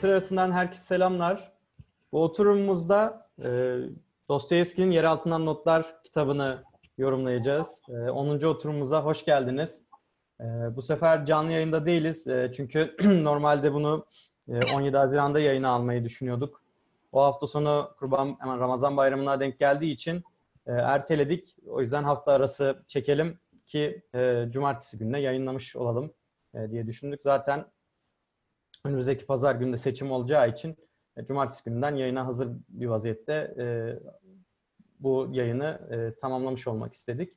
Satır arasından herkese selamlar. Bu oturumumuzda e, Dostoyevski'nin Yer Altından Notlar kitabını yorumlayacağız. E, 10. oturumumuza hoş geldiniz. E, bu sefer canlı yayında değiliz. E, çünkü normalde bunu e, 17 Haziran'da yayına almayı düşünüyorduk. O hafta sonu Kurban hemen Ramazan Bayramı'na denk geldiği için e, erteledik. O yüzden hafta arası çekelim ki e, cumartesi gününe yayınlamış olalım e, diye düşündük. Zaten önümüzdeki pazar günde seçim olacağı için e, cumartesi gününden yayına hazır bir vaziyette e, bu yayını e, tamamlamış olmak istedik.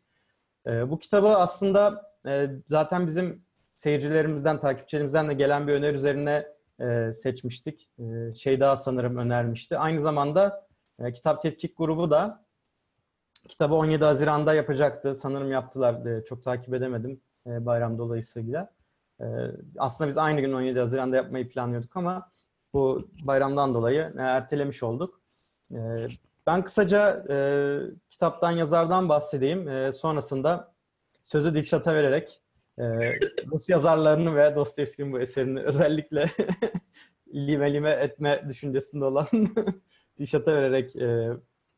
E, bu kitabı aslında e, zaten bizim seyircilerimizden, takipçilerimizden de gelen bir öneri üzerine e, seçmiştik. E, şey daha sanırım önermişti. Aynı zamanda e, Kitap Tetkik Grubu da kitabı 17 Haziran'da yapacaktı. Sanırım yaptılar. E, çok takip edemedim e, bayram dolayısıyla. E, aslında biz aynı gün 17 Haziran'da yapmayı planlıyorduk ama bu bayramdan dolayı e, ertelemiş olduk. E, ben kısaca e, kitaptan, yazardan bahsedeyim. E, sonrasında sözü Dilşat'a vererek e, Rus yazarlarını ve Dostoyevski'nin bu eserini özellikle lime lime etme düşüncesinde olan Dilşat'a vererek e,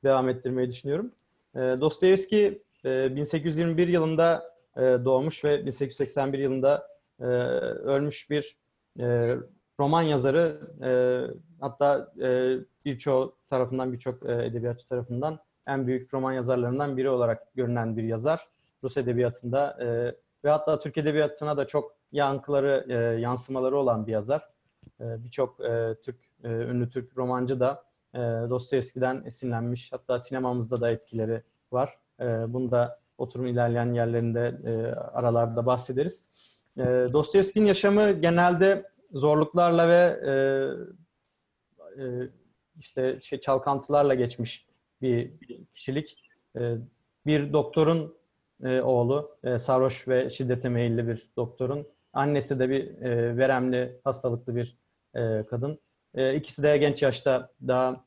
devam ettirmeyi düşünüyorum. E, Dostoyevski e, 1821 yılında doğmuş ve 1881 yılında e, ölmüş bir e, roman yazarı. E, hatta e, birçoğu tarafından, birçok e, edebiyatçı tarafından en büyük roman yazarlarından biri olarak görünen bir yazar. Rus edebiyatında e, ve hatta Türk edebiyatına da çok yankıları, e, yansımaları olan bir yazar. E, birçok e, Türk e, ünlü Türk romancı da e, Dostoyevski'den esinlenmiş. Hatta sinemamızda da etkileri var. E, bunu da oturum ilerleyen yerlerinde e, aralarda bahsederiz. E, Dostoyevski'nin yaşamı genelde zorluklarla ve e, e, işte şey çalkantılarla geçmiş bir kişilik. E, bir doktorun e, oğlu, e, sarhoş ve şiddete meyilli bir doktorun. Annesi de bir e, veremli, hastalıklı bir e, kadın. E, ikisi de genç yaşta daha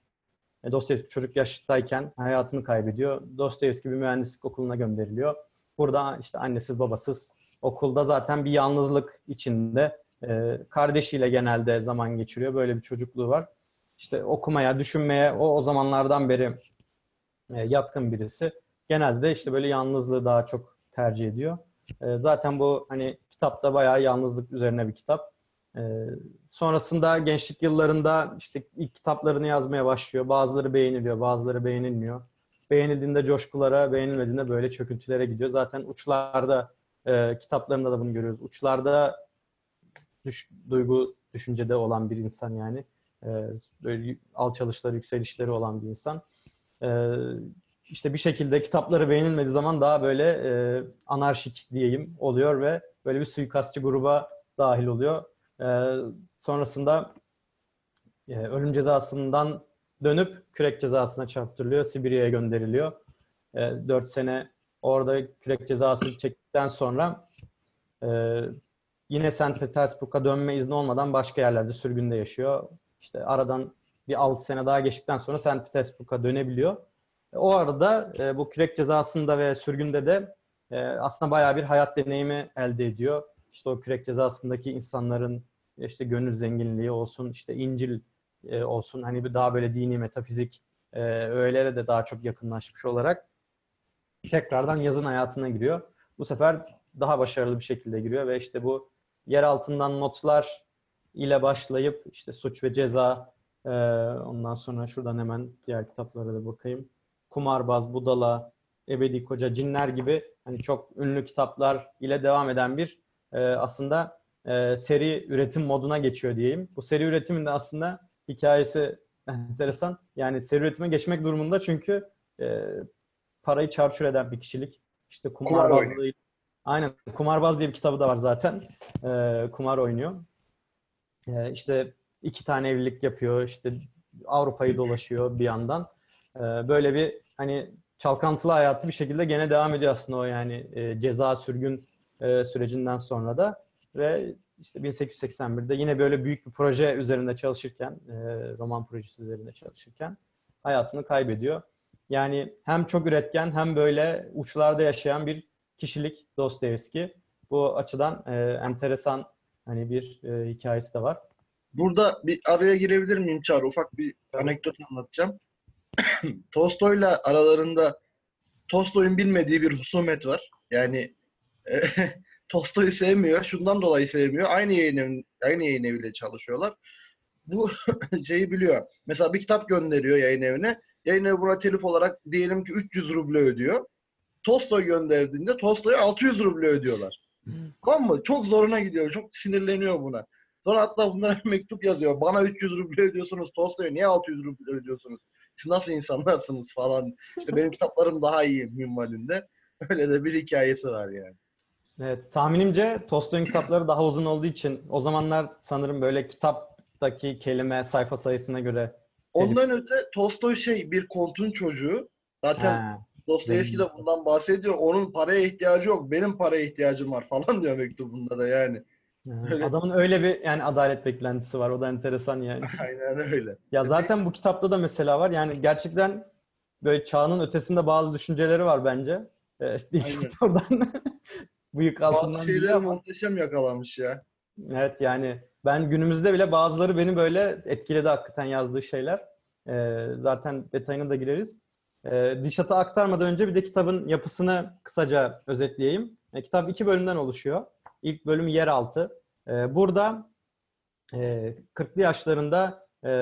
e, Dostoyevski çocuk yaştayken hayatını kaybediyor. Dostoyevski bir mühendislik okuluna gönderiliyor. Burada işte annesiz babasız okulda zaten bir yalnızlık içinde e, kardeşiyle genelde zaman geçiriyor. Böyle bir çocukluğu var. İşte okumaya, düşünmeye o, o zamanlardan beri e, yatkın birisi. Genelde de işte böyle yalnızlığı daha çok tercih ediyor. E, zaten bu hani kitapta bayağı yalnızlık üzerine bir kitap. E, sonrasında gençlik yıllarında işte ilk kitaplarını yazmaya başlıyor. Bazıları beğeniliyor, bazıları beğenilmiyor. Beğenildiğinde coşkulara, beğenilmediğinde böyle çöküntülere gidiyor. Zaten uçlarda e, kitaplarında da bunu görüyoruz. Uçlarda düş, duygu düşüncede olan bir insan yani. E, böyle alçalışları, yükselişleri olan bir insan. E, işte bir şekilde kitapları beğenilmediği zaman daha böyle e, anarşik diyeyim oluyor ve böyle bir suikastçı gruba dahil oluyor. E, sonrasında e, ölüm cezasından dönüp kürek cezasına çarptırılıyor, Sibirya'ya gönderiliyor. E, 4 sene orada kürek cezası çektikten sonra e, yine St. Petersburg'a dönme izni olmadan başka yerlerde sürgünde yaşıyor. İşte aradan bir 6 sene daha geçtikten sonra St. Petersburg'a dönebiliyor. O arada e, bu kürek cezasında ve sürgünde de e, aslında bayağı bir hayat deneyimi elde ediyor. İşte o kürek cezasındaki insanların işte gönül zenginliği olsun, işte İncil e, olsun, hani bir daha böyle dini, metafizik e, öğelere de daha çok yakınlaşmış olarak tekrardan yazın hayatına giriyor. Bu sefer daha başarılı bir şekilde giriyor ve işte bu yer altından notlar ile başlayıp işte suç ve ceza e, ondan sonra şuradan hemen diğer kitaplara da bakayım. Kumarbaz, Budala, Ebedi Koca, Cinler gibi hani çok ünlü kitaplar ile devam eden bir e, aslında e, seri üretim moduna geçiyor diyeyim. Bu seri üretimin de aslında hikayesi enteresan. Yani seri üretime geçmek durumunda çünkü e, parayı çarçur eden bir kişilik. İşte kumarbazlığı. Kumar Aynen. Kumarbaz diye bir kitabı da var zaten. E, kumar oynuyor. E, işte iki tane evlilik yapıyor. İşte Avrupa'yı dolaşıyor bir yandan. E, böyle bir hani çalkantılı hayatı bir şekilde gene devam ediyor aslında o yani e, ceza sürgün e, sürecinden sonra da ve işte 1881'de yine böyle büyük bir proje üzerinde çalışırken, e, roman projesi üzerinde çalışırken hayatını kaybediyor. Yani hem çok üretken hem böyle uçlarda yaşayan bir kişilik Dostoyevski. Bu açıdan e, enteresan hani bir e, hikayesi de var. Burada bir araya girebilir miyim Çağrı? Ufak bir anekdot anlatacağım. Tolstoy'la aralarında Tolstoy'un bilmediği bir husumet var. Yani e, Tolstoy'u sevmiyor. Şundan dolayı sevmiyor. Aynı yayın, evi, aynı yayın eviyle çalışıyorlar. Bu şeyi biliyor. Mesela bir kitap gönderiyor yayın evine. Yayın evi buna telif olarak diyelim ki 300 ruble ödüyor. Tolstoy gönderdiğinde Tolstoy'a 600 ruble ödüyorlar. Tamam mı? Çok zoruna gidiyor. Çok sinirleniyor buna. Sonra hatta bunlara mektup yazıyor. Bana 300 ruble ödüyorsunuz. Tolstoy'a niye 600 ruble ödüyorsunuz? Siz nasıl insanlarsınız falan. İşte benim kitaplarım daha iyi minvalinde. Öyle de bir hikayesi var yani. Evet, tahminimce Tolstoy'un kitapları daha uzun olduğu için o zamanlar sanırım böyle kitaptaki kelime sayfa sayısına göre Ondan öte Tolstoy şey bir kontun çocuğu. Zaten Ha, Dostoyevski de bundan bahsediyor. Onun paraya ihtiyacı yok. Benim paraya ihtiyacım var falan diyor mektubunda da yani. Öyle. adamın öyle bir yani adalet beklentisi var. O da enteresan yani. Aynen öyle. Ya zaten bu kitapta da mesela var. Yani gerçekten böyle çağının ötesinde bazı düşünceleri var bence. Ee, işte ilk oradan bıyık altından Bazı ama muhteşem yakalamış ya. evet yani ben günümüzde bile bazıları beni böyle etkiledi hakikaten yazdığı şeyler. Ee, zaten detayına da gireriz. Ee, Dişat'a aktarmadan önce bir de kitabın yapısını kısaca özetleyeyim. E, kitap iki bölümden oluşuyor. İlk bölüm Yeraltı. Ee, burada e, 40'lı yaşlarında e,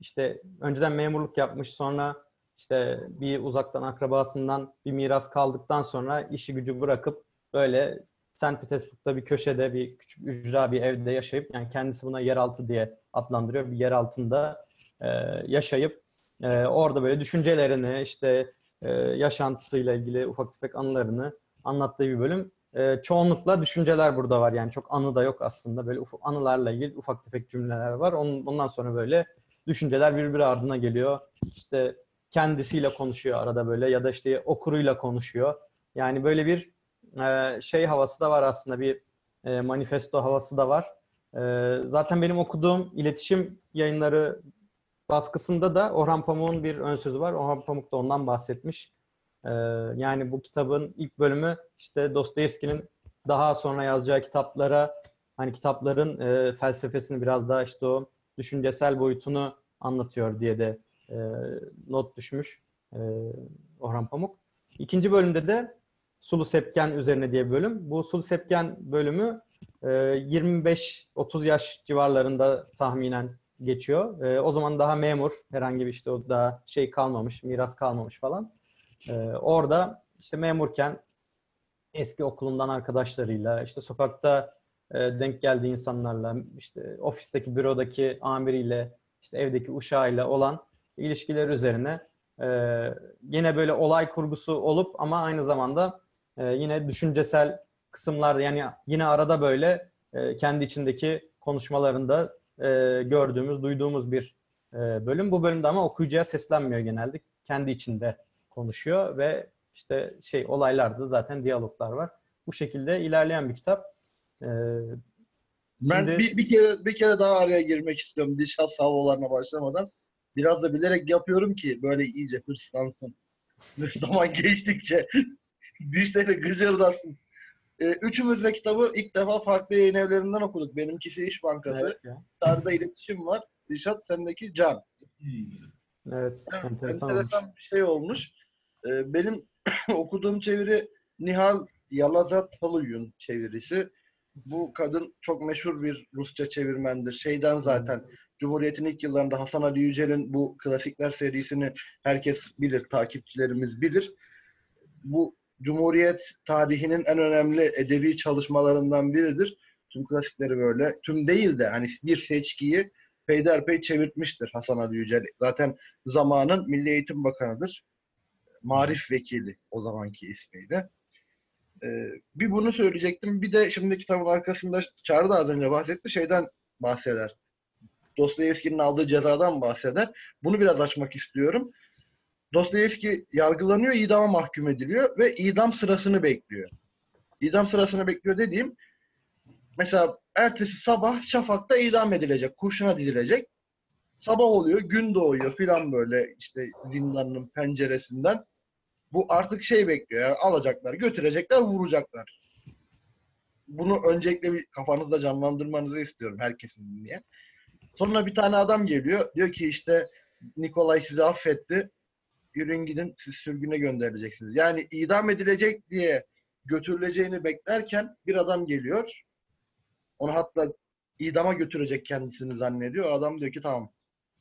işte önceden memurluk yapmış sonra işte bir uzaktan akrabasından bir miras kaldıktan sonra işi gücü bırakıp böyle St. Petersburg'da bir köşede bir küçük ücra bir evde yaşayıp yani kendisi buna yeraltı diye adlandırıyor. Bir yer altında e, yaşayıp e, orada böyle düşüncelerini işte e, yaşantısıyla ilgili ufak tefek anılarını anlattığı bir bölüm. E, çoğunlukla düşünceler burada var yani çok anı da yok aslında böyle uf- anılarla ilgili ufak tefek cümleler var. Onun, ondan sonra böyle düşünceler birbiri ardına geliyor. İşte kendisiyle konuşuyor arada böyle ya da işte okuruyla konuşuyor. Yani böyle bir e, şey havası da var aslında bir e, manifesto havası da var. E, zaten benim okuduğum iletişim yayınları baskısında da Orhan Pamuk'un bir ön sözü var. Orhan Pamuk da ondan bahsetmiş. E, yani bu kitabın ilk bölümü işte Dostoyevski'nin daha sonra yazacağı kitaplara hani kitapların e, felsefesini biraz daha işte o düşüncesel boyutunu anlatıyor diye de e, not düşmüş Orhan Pamuk. İkinci bölümde de Sulu Sepken üzerine diye bir bölüm. Bu Sulu Sepken bölümü e, 25-30 yaş civarlarında tahminen geçiyor. E, o zaman daha memur, herhangi bir işte o daha şey kalmamış, miras kalmamış falan. E, orada işte memurken eski okulundan arkadaşlarıyla, işte sokakta e, denk geldiği insanlarla, işte ofisteki, bürodaki amiriyle, işte evdeki uşağıyla olan ilişkiler üzerine e, yine böyle olay kurgusu olup ama aynı zamanda e, yine düşüncesel kısımlar yani yine arada böyle e, kendi içindeki konuşmalarında e, gördüğümüz, duyduğumuz bir e, bölüm. Bu bölümde ama okuyucuya seslenmiyor genelde. Kendi içinde konuşuyor ve işte şey olaylarda zaten diyaloglar var. Bu şekilde ilerleyen bir kitap. E, Ben Şimdi- bir, bir kere bir kere daha araya girmek istiyorum dişat salvolarına başlamadan. Biraz da bilerek yapıyorum ki böyle iyice hırslansın. Zaman geçtikçe dişleri gıcırdasın. Ee, üçümüz de kitabı ilk defa farklı yayın evlerinden okuduk. Benimkisi İş Bankası. evet, ya. Sarıda iletişim var. Dişat sendeki Can. evet, Evet, enteresan, enteresan, olmuş. bir şey olmuş. Ee, benim okuduğum çeviri Nihal Yalazatoluy'un çevirisi. Bu kadın çok meşhur bir Rusça çevirmendir. Şeyden zaten Cumhuriyet'in ilk yıllarında Hasan Ali Yücel'in bu klasikler serisini herkes bilir, takipçilerimiz bilir. Bu Cumhuriyet tarihinin en önemli edebi çalışmalarından biridir. Tüm klasikleri böyle, tüm değil de hani bir seçkiyi peyderpey çevirtmiştir Hasan Ali Yücel. Zaten zamanın Milli Eğitim Bakanı'dır. Marif Vekili o zamanki ismiyle. Ee, bir bunu söyleyecektim. Bir de şimdi kitabın arkasında Çağrı da az önce bahsetti. Şeyden bahseder. Dostoyevski'nin aldığı cezadan bahseder. Bunu biraz açmak istiyorum. Dostoyevski yargılanıyor, idama mahkum ediliyor ve idam sırasını bekliyor. İdam sırasını bekliyor dediğim mesela ertesi sabah Şafak'ta idam edilecek, kurşuna dizilecek. Sabah oluyor, gün doğuyor filan böyle işte zindanın penceresinden. Bu artık şey bekliyor ya, alacaklar, götürecekler, vuracaklar. Bunu öncelikle bir kafanızda canlandırmanızı istiyorum herkesin dinleyen. Sonra bir tane adam geliyor. Diyor ki işte Nikolay sizi affetti. Yürüyün gidin siz sürgüne gönderileceksiniz. Yani idam edilecek diye götürüleceğini beklerken bir adam geliyor. Onu hatta idama götürecek kendisini zannediyor. Adam diyor ki tamam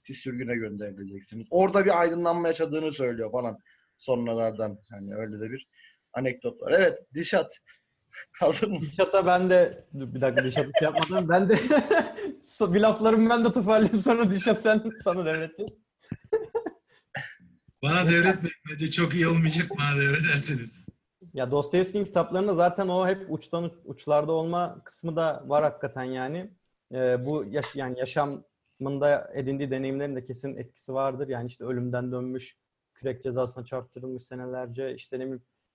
siz sürgüne gönderileceksiniz. Orada bir aydınlanma yaşadığını söylüyor falan sonralardan. Hani öyle de bir anekdot var. Evet Dişat hazır mısın? Dişat'a ben de bir dakika Dişat'ı şey yapmadan ben de bir laflarımı ben de toparlayayım sonra Dişat sen sana devredeceğiz. Bana devretmeyin. Bence çok iyi olmayacak bana devrederseniz. Ya Dostoyevski'nin kitaplarında zaten o hep uçtan uçlarda olma kısmı da var hakikaten yani. Ee, bu yaş yani yaşamında edindiği deneyimlerin de kesin etkisi vardır. Yani işte ölümden dönmüş, kürek cezasına çarptırılmış senelerce, işte ne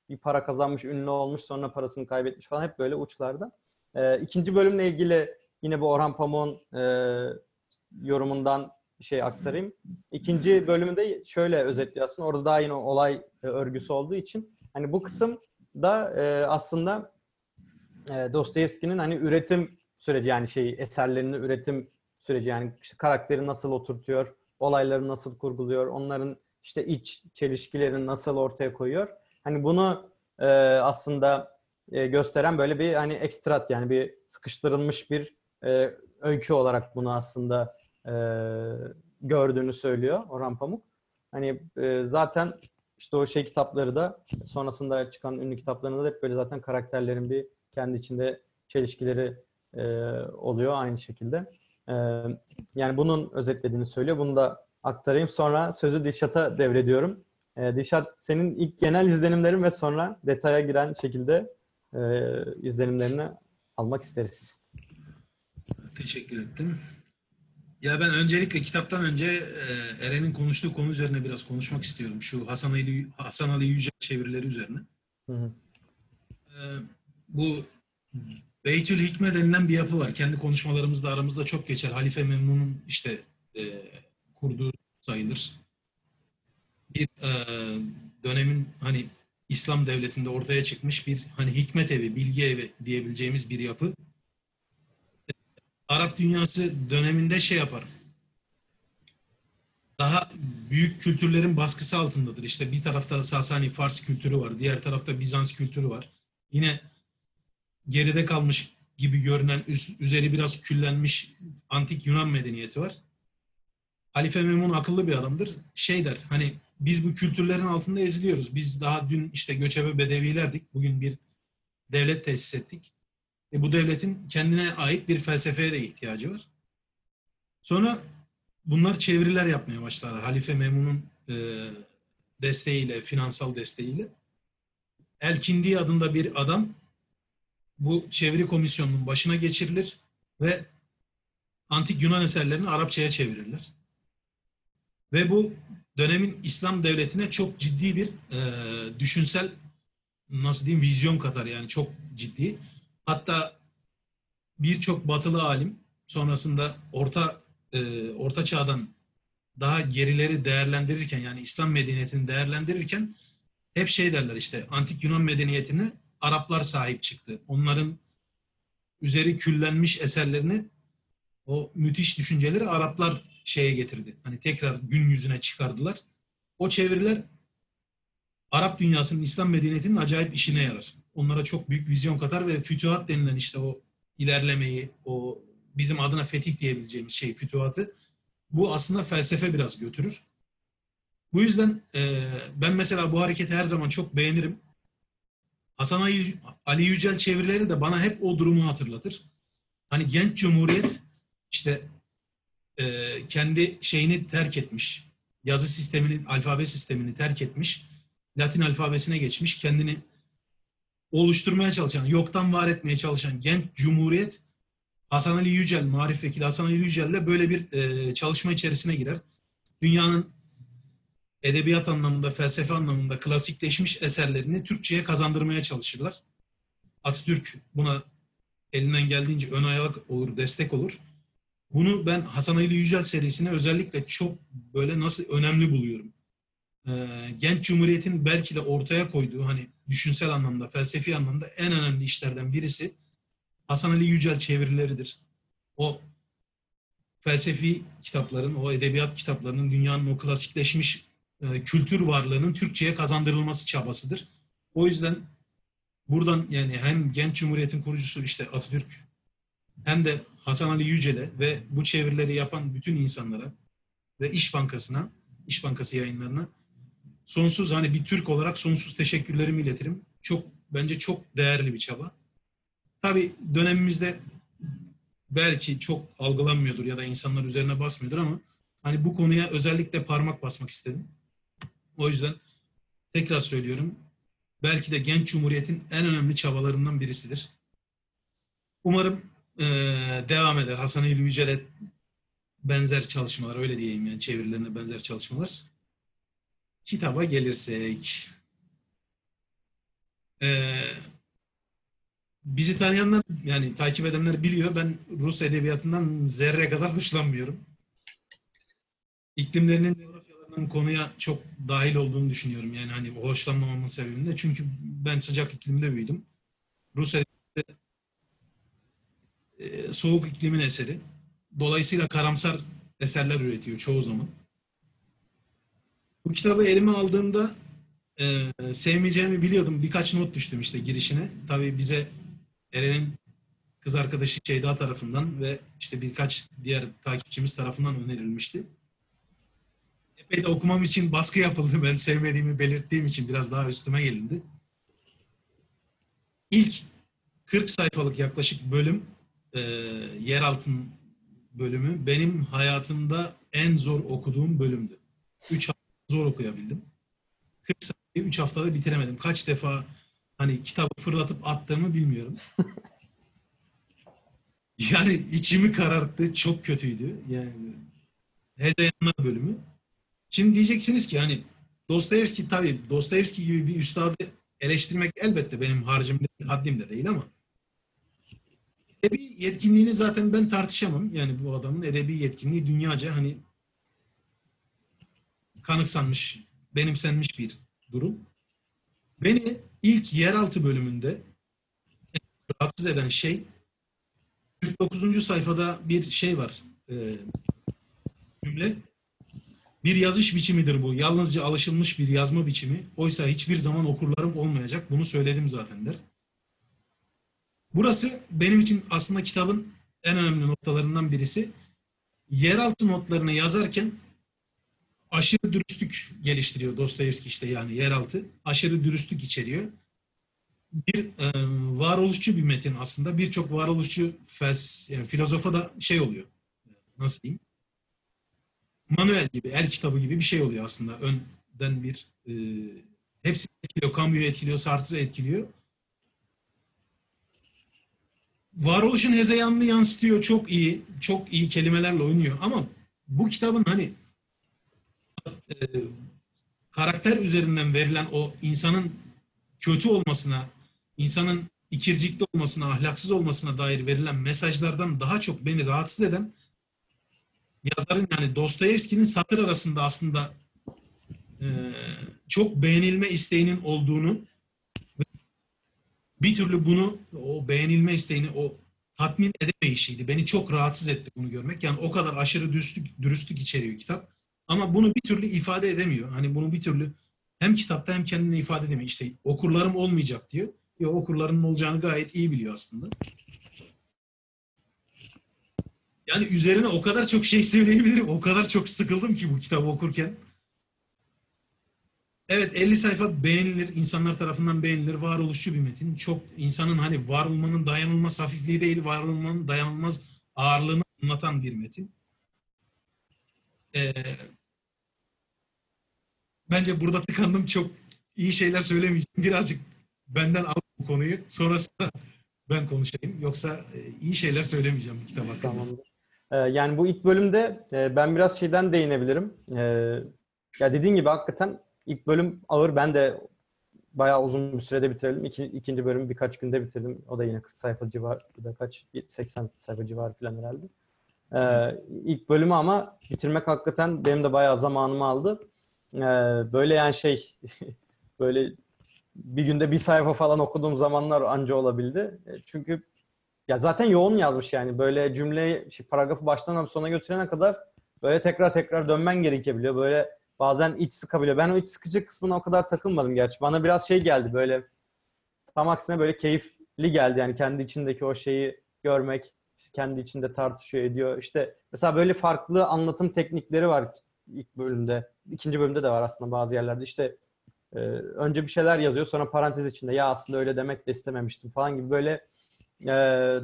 bir para kazanmış, ünlü olmuş, sonra parasını kaybetmiş falan hep böyle uçlarda. Ee, ikinci bölümle ilgili yine bu Orhan Pamuk'un e, yorumundan şey aktarayım. İkinci bölümü de şöyle özetliyor aslında. Orada daha yine olay örgüsü olduğu için hani bu kısım da e, aslında e, Dostoyevski'nin hani üretim süreci yani şey eserlerini üretim süreci yani işte karakteri nasıl oturtuyor, olayları nasıl kurguluyor, onların işte iç çelişkilerini nasıl ortaya koyuyor. Hani bunu e, aslında e, gösteren böyle bir hani ekstrat yani bir sıkıştırılmış bir öykü olarak bunu aslında e, gördüğünü söylüyor Orhan Pamuk. Hani e, zaten işte o şey kitapları da sonrasında çıkan ünlü kitaplarında da hep böyle zaten karakterlerin bir kendi içinde çelişkileri e, oluyor aynı şekilde. E, yani bunun özetlediğini söylüyor. Bunu da aktarayım. Sonra sözü Dişat'a devrediyorum. E, Dişat senin ilk genel izlenimlerin ve sonra detaya giren şekilde e, izlenimlerini almak isteriz. Teşekkür ettim. Ya ben öncelikle kitaptan önce e, Eren'in konuştuğu konu üzerine biraz konuşmak istiyorum. Şu Hasan Ali, Hasan Ali Yücel çevirileri üzerine. Hı hı. E, bu Beytül Hikme denilen bir yapı var. Kendi konuşmalarımızda aramızda çok geçer. Halife Memnun'un işte e, kurduğu sayılır. Bir e, dönemin hani İslam devletinde ortaya çıkmış bir hani hikmet evi, bilgi evi diyebileceğimiz bir yapı. Arap dünyası döneminde şey yapar. Daha büyük kültürlerin baskısı altındadır. İşte bir tarafta Sasani Fars kültürü var, diğer tarafta Bizans kültürü var. Yine geride kalmış gibi görünen, üz- üzeri biraz küllenmiş antik Yunan medeniyeti var. Halife Memun akıllı bir adamdır. Şey der, hani biz bu kültürlerin altında eziliyoruz. Biz daha dün işte göçebe bedevilerdik. Bugün bir devlet tesis ettik. E bu devletin kendine ait bir felsefeye de ihtiyacı var. Sonra bunlar çeviriler yapmaya başlar. Halife Memun'un e, desteğiyle, finansal desteğiyle. Elkindi adında bir adam bu çeviri komisyonunun başına geçirilir ve antik Yunan eserlerini Arapçaya çevirirler. Ve bu dönemin İslam devletine çok ciddi bir e, düşünsel nasıl diyeyim vizyon katar yani çok ciddi. Hatta birçok batılı alim sonrasında orta e, orta çağdan daha gerileri değerlendirirken yani İslam medeniyetini değerlendirirken hep şey derler işte antik Yunan medeniyetine Araplar sahip çıktı. Onların üzeri küllenmiş eserlerini o müthiş düşünceleri Araplar şeye getirdi. Hani tekrar gün yüzüne çıkardılar. O çeviriler Arap dünyasının İslam medeniyetinin acayip işine yarar. Onlara çok büyük vizyon katar ve fütühat denilen işte o ilerlemeyi, o bizim adına fetih diyebileceğimiz şey fütühatı bu aslında felsefe biraz götürür. Bu yüzden e, ben mesela bu hareketi her zaman çok beğenirim. Hasan Ali, Yücel çevirileri de bana hep o durumu hatırlatır. Hani genç cumhuriyet işte e, kendi şeyini terk etmiş. Yazı sistemini, alfabe sistemini terk etmiş. Latin alfabesine geçmiş. Kendini oluşturmaya çalışan, yoktan var etmeye çalışan genç cumhuriyet Hasan Ali Yücel, Marif Vekili Hasan Ali Yücel'le böyle bir e, çalışma içerisine girer. Dünyanın edebiyat anlamında, felsefe anlamında klasikleşmiş eserlerini Türkçe'ye kazandırmaya çalışırlar. Atatürk buna elinden geldiğince ön ayak olur, destek olur. Bunu ben Hasan Ali Yücel serisine özellikle çok böyle nasıl önemli buluyorum. Ee, Genç Cumhuriyet'in belki de ortaya koyduğu hani düşünsel anlamda, felsefi anlamda en önemli işlerden birisi Hasan Ali Yücel çevirileridir. O felsefi kitapların, o edebiyat kitaplarının dünyanın o klasikleşmiş e, kültür varlığının Türkçe'ye kazandırılması çabasıdır. O yüzden buradan yani hem Genç Cumhuriyet'in kurucusu işte Atatürk hem de Hasan Ali Yücel'e ve bu çevirileri yapan bütün insanlara ve İş Bankası'na, İş Bankası yayınlarına sonsuz hani bir Türk olarak sonsuz teşekkürlerimi iletirim. Çok bence çok değerli bir çaba. Tabii dönemimizde belki çok algılanmıyordur ya da insanlar üzerine basmıyordur ama hani bu konuya özellikle parmak basmak istedim. O yüzden tekrar söylüyorum. Belki de Genç Cumhuriyet'in en önemli çabalarından birisidir. Umarım eee, devam eder. Hasan Ali Yücel'e benzer çalışmalar, öyle diyeyim yani çevirilerine benzer çalışmalar. Kitaba gelirsek. Eee, bizi tanıyanlar yani takip edenler biliyor. Ben Rus edebiyatından zerre kadar hoşlanmıyorum. İklimlerinin, coğrafyalarının konuya çok dahil olduğunu düşünüyorum. Yani hani hoşlanmamamın sebebinde. Çünkü ben sıcak iklimde büyüdüm. Rus edebiyatı e, soğuk iklimin eseri. Dolayısıyla karamsar eserler üretiyor çoğu zaman. Bu kitabı elime aldığımda e, sevmeyeceğimi biliyordum. Birkaç not düştüm işte girişine. Tabii bize Eren'in kız arkadaşı Şeyda tarafından ve işte birkaç diğer takipçimiz tarafından önerilmişti. Epey de okumam için baskı yapıldı. Ben sevmediğimi belirttiğim için biraz daha üstüme gelindi. İlk 40 sayfalık yaklaşık bölüm e, Yeraltın bölümü benim hayatımda en zor okuduğum bölümdü. 3 hafta zor okuyabildim. 40 sayfayı 3 haftada bitiremedim. Kaç defa hani kitabı fırlatıp attığımı bilmiyorum. yani içimi kararttı. Çok kötüydü. Yani Hezeyanlar bölümü. Şimdi diyeceksiniz ki hani Dostoyevski tabii Dostoyevski gibi bir üstadı eleştirmek elbette benim harcımda, haddimde değil ama edebi yetkinliğini zaten ben tartışamam. Yani bu adamın edebi yetkinliği dünyaca hani kanıksanmış, benimsenmiş bir durum. Beni ilk yeraltı bölümünde rahatsız eden şey 49. sayfada bir şey var. e, cümle. Bir yazış biçimidir bu. Yalnızca alışılmış bir yazma biçimi. Oysa hiçbir zaman okurlarım olmayacak. Bunu söyledim zaten der. Burası benim için aslında kitabın en önemli noktalarından birisi. Yeraltı notlarını yazarken aşırı dürüstlük geliştiriyor Dostoyevski işte yani yeraltı. Aşırı dürüstlük içeriyor. Bir e, varoluşçu bir metin aslında. Birçok varoluşçu fels yani filozofa da şey oluyor. Nasıl diyeyim? Manuel gibi, el kitabı gibi bir şey oluyor aslında. Önden bir e, hepsi etkiliyor. Camus'u etkiliyor, Sartre'ı etkiliyor. Varoluşun hezeyanını yansıtıyor. Çok iyi. Çok iyi kelimelerle oynuyor. Ama bu kitabın hani e, karakter üzerinden verilen o insanın kötü olmasına, insanın ikircikli olmasına, ahlaksız olmasına dair verilen mesajlardan daha çok beni rahatsız eden yazarın yani Dostoyevski'nin satır arasında aslında e, çok beğenilme isteğinin olduğunu bir türlü bunu o beğenilme isteğini o tatmin edemeyişiydi. Beni çok rahatsız etti bunu görmek. Yani o kadar aşırı dürüstlük, dürüstlük içeriyor kitap. Ama bunu bir türlü ifade edemiyor. Hani bunu bir türlü hem kitapta hem kendini ifade edemiyor. İşte okurlarım olmayacak diyor. Ya okurlarının olacağını gayet iyi biliyor aslında. Yani üzerine o kadar çok şey söyleyebilirim. O kadar çok sıkıldım ki bu kitabı okurken. Evet 50 sayfa beğenilir. insanlar tarafından beğenilir. Varoluşçu bir metin. Çok insanın hani var olmanın dayanılmaz hafifliği değil, var olmanın dayanılmaz ağırlığını anlatan bir metin. Ee, bence burada tıkandım. Çok iyi şeyler söylemeyeceğim. Birazcık benden al bu konuyu. Sonrasında ben konuşayım. Yoksa e, iyi şeyler söylemeyeceğim bu kitap hakkında. Tamamdır. Ee, yani bu ilk bölümde e, ben biraz şeyden değinebilirim. Ya dediğin gibi hakikaten ilk bölüm ağır. Ben de bayağı uzun bir sürede bitirdim. İki, ikinci bölümü birkaç günde bitirdim. O da yine 40 sayfa civar, bir de kaç 80 sayfa civarı falan herhalde. Ee, ilk bölümü ama bitirmek hakikaten benim de bayağı zamanımı aldı. Ee, böyle yani şey böyle bir günde bir sayfa falan okuduğum zamanlar anca olabildi. E, Çünkü ya zaten yoğun yazmış yani böyle cümleyi şey, paragrafı baştan sona götürene kadar böyle tekrar tekrar dönmen gerekebiliyor. Böyle bazen iç sıkabiliyor. Ben o iç sıkıcı kısmına o kadar takılmadım gerçi. Bana biraz şey geldi böyle tam aksine böyle keyifli geldi yani kendi içindeki o şeyi görmek, kendi içinde tartışıyor ediyor. İşte mesela böyle farklı anlatım teknikleri var ilk bölümde. ikinci bölümde de var aslında bazı yerlerde. İşte e, önce bir şeyler yazıyor sonra parantez içinde ya aslında öyle demek de istememiştim falan gibi böyle e,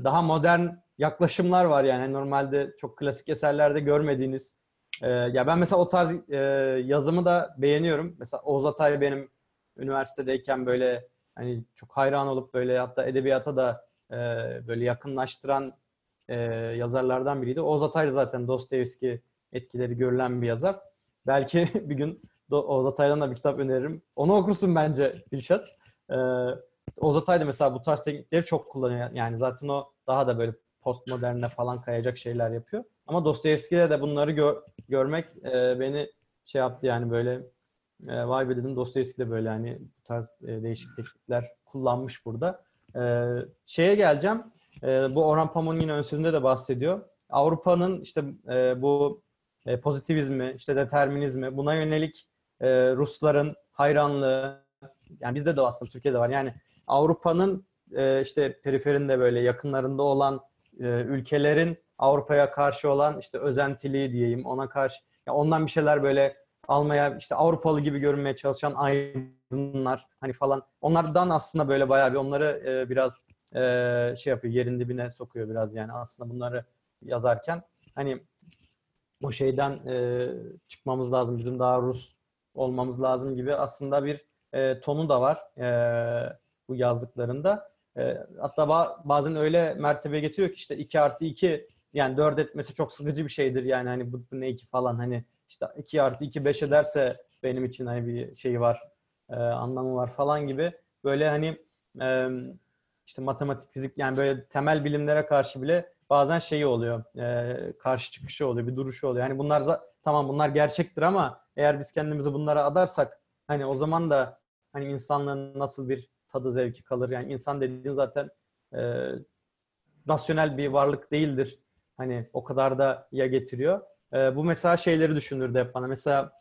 daha modern yaklaşımlar var yani normalde çok klasik eserlerde görmediğiniz. E, ya ben mesela o tarz e, yazımı da beğeniyorum. Mesela Oğuz Atay benim üniversitedeyken böyle hani çok hayran olup böyle hatta edebiyata da e, böyle yakınlaştıran e, yazarlardan biriydi. Oğuz Atay da zaten Dostoyevski etkileri görülen bir yazar. Belki bir gün Oğuz Atay'dan da bir kitap öneririm. Onu okursun bence Dilşat. Ee, Oğuz Atay da mesela bu tarz teknikleri çok kullanıyor. Yani zaten o daha da böyle postmoderne falan kayacak şeyler yapıyor. Ama Dostoyevski'de de bunları gör- görmek e, beni şey yaptı yani böyle e, vay be dedim Dostoyevski de böyle hani bu tarz e, değişik teknikler kullanmış burada. E, şeye geleceğim. E, bu Orhan Pamuk'un yine ön sözünde de bahsediyor. Avrupa'nın işte e, bu e, pozitivizmi, işte determinizmi, buna yönelik e, Rusların hayranlığı, yani bizde de aslında Türkiye'de var. Yani Avrupa'nın e, işte periferinde böyle yakınlarında olan e, ülkelerin Avrupa'ya karşı olan işte özentiliği diyeyim ona karşı ya ondan bir şeyler böyle almaya işte Avrupalı gibi görünmeye çalışan aydınlar hani falan onlardan aslında böyle bayağı bir onları e, biraz e, şey yapıyor yerin dibine sokuyor biraz yani aslında bunları yazarken hani o şeyden e, çıkmamız lazım bizim daha Rus olmamız lazım gibi aslında bir e, tonu da var e, bu yazdıklarında. E, hatta ba- bazen öyle mertebe getiriyor ki işte 2 artı 2 yani 4 etmesi çok sıkıcı bir şeydir yani hani bu, bu ne 2 falan hani işte 2 artı 2 5 ederse benim için hani bir şey var e, anlamı var falan gibi böyle hani e, işte matematik fizik yani böyle temel bilimlere karşı bile bazen şeyi oluyor e, karşı çıkışı oluyor bir duruşu oluyor. Yani bunlar tamam bunlar gerçektir ama eğer biz kendimizi bunlara adarsak hani o zaman da hani insanlığın nasıl bir tadı zevki kalır? Yani insan dediğin zaten e, rasyonel bir varlık değildir. Hani o kadar da ya getiriyor. E, bu mesela şeyleri düşündürdü hep bana. Mesela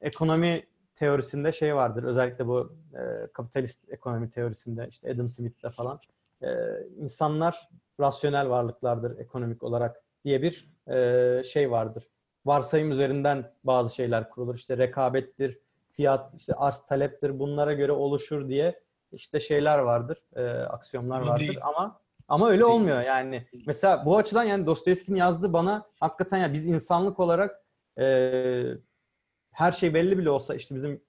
ekonomi teorisinde şey vardır özellikle bu e, kapitalist ekonomi teorisinde işte Adam Smith'te falan e, insanlar rasyonel varlıklardır ekonomik olarak diye bir e, şey vardır varsayım üzerinden bazı şeyler kurulur. İşte rekabettir, fiyat, işte arz taleptir bunlara göre oluşur diye işte şeyler vardır, e, aksiyonlar vardır değil. ama ama öyle olmuyor yani. Mesela bu açıdan yani Dostoyevski'nin yazdığı bana hakikaten ya biz insanlık olarak e, her şey belli bile olsa işte bizim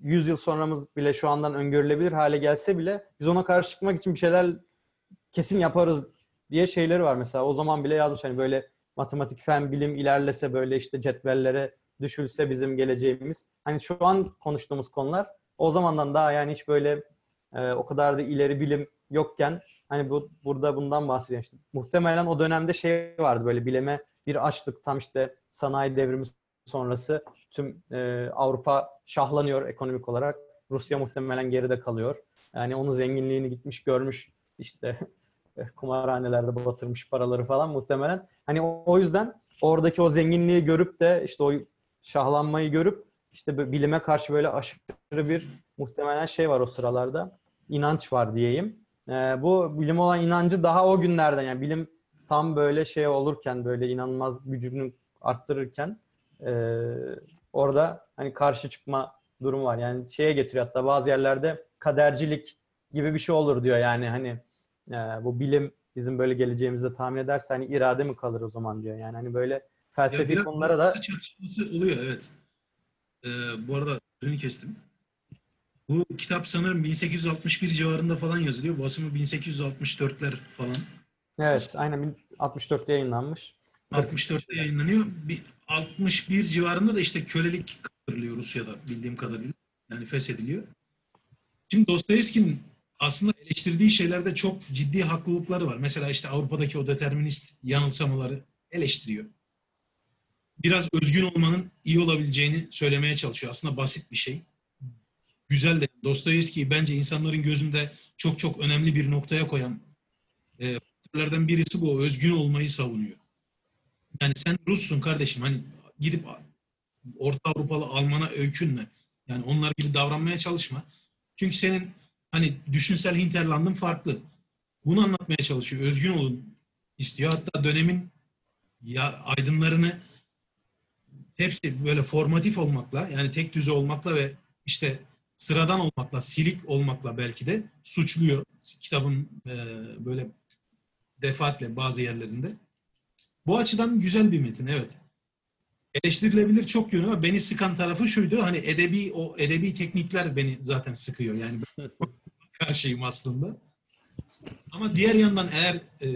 100 yıl sonramız bile şu andan öngörülebilir hale gelse bile biz ona karşı çıkmak için bir şeyler kesin yaparız diye şeyleri var mesela. O zaman bile yazmış hani böyle matematik, fen, bilim ilerlese böyle işte cetvellere düşülse bizim geleceğimiz. Hani şu an konuştuğumuz konular o zamandan daha yani hiç böyle e, o kadar da ileri bilim yokken hani bu burada bundan bahsediyor işte. Muhtemelen o dönemde şey vardı böyle bilime bir açlık tam işte sanayi devrimi sonrası tüm e, Avrupa şahlanıyor ekonomik olarak. Rusya muhtemelen geride kalıyor. Yani onun zenginliğini gitmiş görmüş işte kumarhanelerde batırmış paraları falan muhtemelen. Hani o, yüzden oradaki o zenginliği görüp de işte o şahlanmayı görüp işte bilime karşı böyle aşırı bir muhtemelen şey var o sıralarda. inanç var diyeyim. Ee, bu bilim olan inancı daha o günlerden yani bilim tam böyle şey olurken böyle inanılmaz gücünü arttırırken e, orada hani karşı çıkma durumu var. Yani şeye getiriyor hatta bazı yerlerde kadercilik gibi bir şey olur diyor yani hani e, bu bilim bizim böyle geleceğimizi tahmin ederse hani irade mi kalır o zaman diyor. Yani hani böyle Ya felsefi biraz konulara da çatışması oluyor evet. Ee, bu arada sözünü kestim. Bu kitap sanırım 1861 civarında falan yazılıyor. Basımı 1864'ler falan. evet aynen 64'te yayınlanmış. 64'te yayınlanıyor. Bir 61 civarında da işte kölelik kaldırılıyor Rusya'da bildiğim kadarıyla. Yani feshediliyor. Şimdi Dostoyevski'nin aslında eleştirdiği şeylerde çok ciddi haklılıkları var. Mesela işte Avrupa'daki o determinist yanılsamaları eleştiriyor. Biraz özgün olmanın iyi olabileceğini söylemeye çalışıyor. Aslında basit bir şey. Güzel de Dostoyevski'yi bence insanların gözünde çok çok önemli bir noktaya koyan e, kriterlerden birisi bu. Özgün olmayı savunuyor. Yani sen Russun kardeşim. Hani gidip Orta Avrupalı Alman'a öykünme. Yani onlar gibi davranmaya çalışma. Çünkü senin hani düşünsel hinterlandın farklı. Bunu anlatmaya çalışıyor. Özgün olun istiyor. Hatta dönemin ya aydınlarını hepsi böyle formatif olmakla yani tek düze olmakla ve işte sıradan olmakla, silik olmakla belki de suçluyor. Kitabın e, böyle defaatle bazı yerlerinde. Bu açıdan güzel bir metin, evet. Eleştirilebilir çok yönü var. Beni sıkan tarafı şuydu, hani edebi o edebi teknikler beni zaten sıkıyor. Yani karşıyım aslında. Ama diğer yandan eğer e,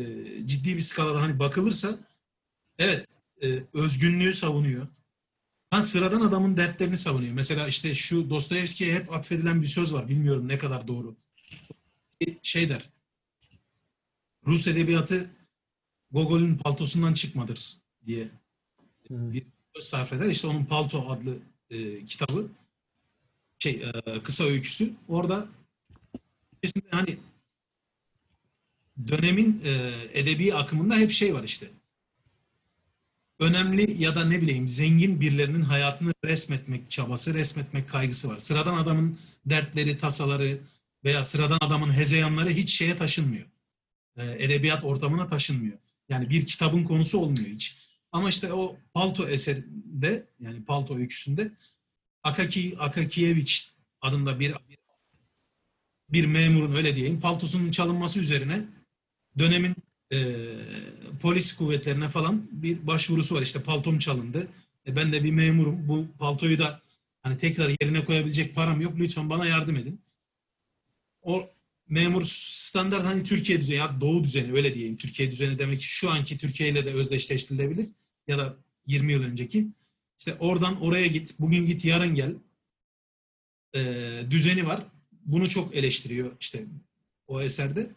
ciddi bir skalada hani bakılırsa evet e, özgünlüğü savunuyor. Ha sıradan adamın dertlerini savunuyor. Mesela işte şu Dostoyevski'ye hep atfedilen bir söz var. Bilmiyorum ne kadar doğru. Şey der. Rus edebiyatı Gogol'ün paltosundan çıkmadır diye bir söz sarf eder. İşte onun Palto adlı e, kitabı şey e, kısa öyküsü. Orada kesinlikle hani dönemin e, edebi akımında hep şey var işte. Önemli ya da ne bileyim zengin birilerinin hayatını resmetmek çabası, resmetmek kaygısı var. Sıradan adamın dertleri, tasaları veya sıradan adamın hezeyanları hiç şeye taşınmıyor. E, edebiyat ortamına taşınmıyor. Yani bir kitabın konusu olmuyor hiç. Ama işte o Palto eserinde yani Palto öyküsünde Akaki Akakievich adında bir bir memurun öyle diyeyim paltosunun çalınması üzerine dönemin e, polis kuvvetlerine falan bir başvurusu var. İşte paltom çalındı. E, ben de bir memurum. Bu paltoyu da hani tekrar yerine koyabilecek param yok. Lütfen bana yardım edin. O memur standart hani Türkiye düzeni ya Doğu düzeni öyle diyeyim. Türkiye düzeni demek ki şu anki Türkiye ile de özdeşleştirilebilir ya da 20 yıl önceki. İşte oradan oraya git, bugün git, yarın gel. E, düzeni var. Bunu çok eleştiriyor işte o eserde.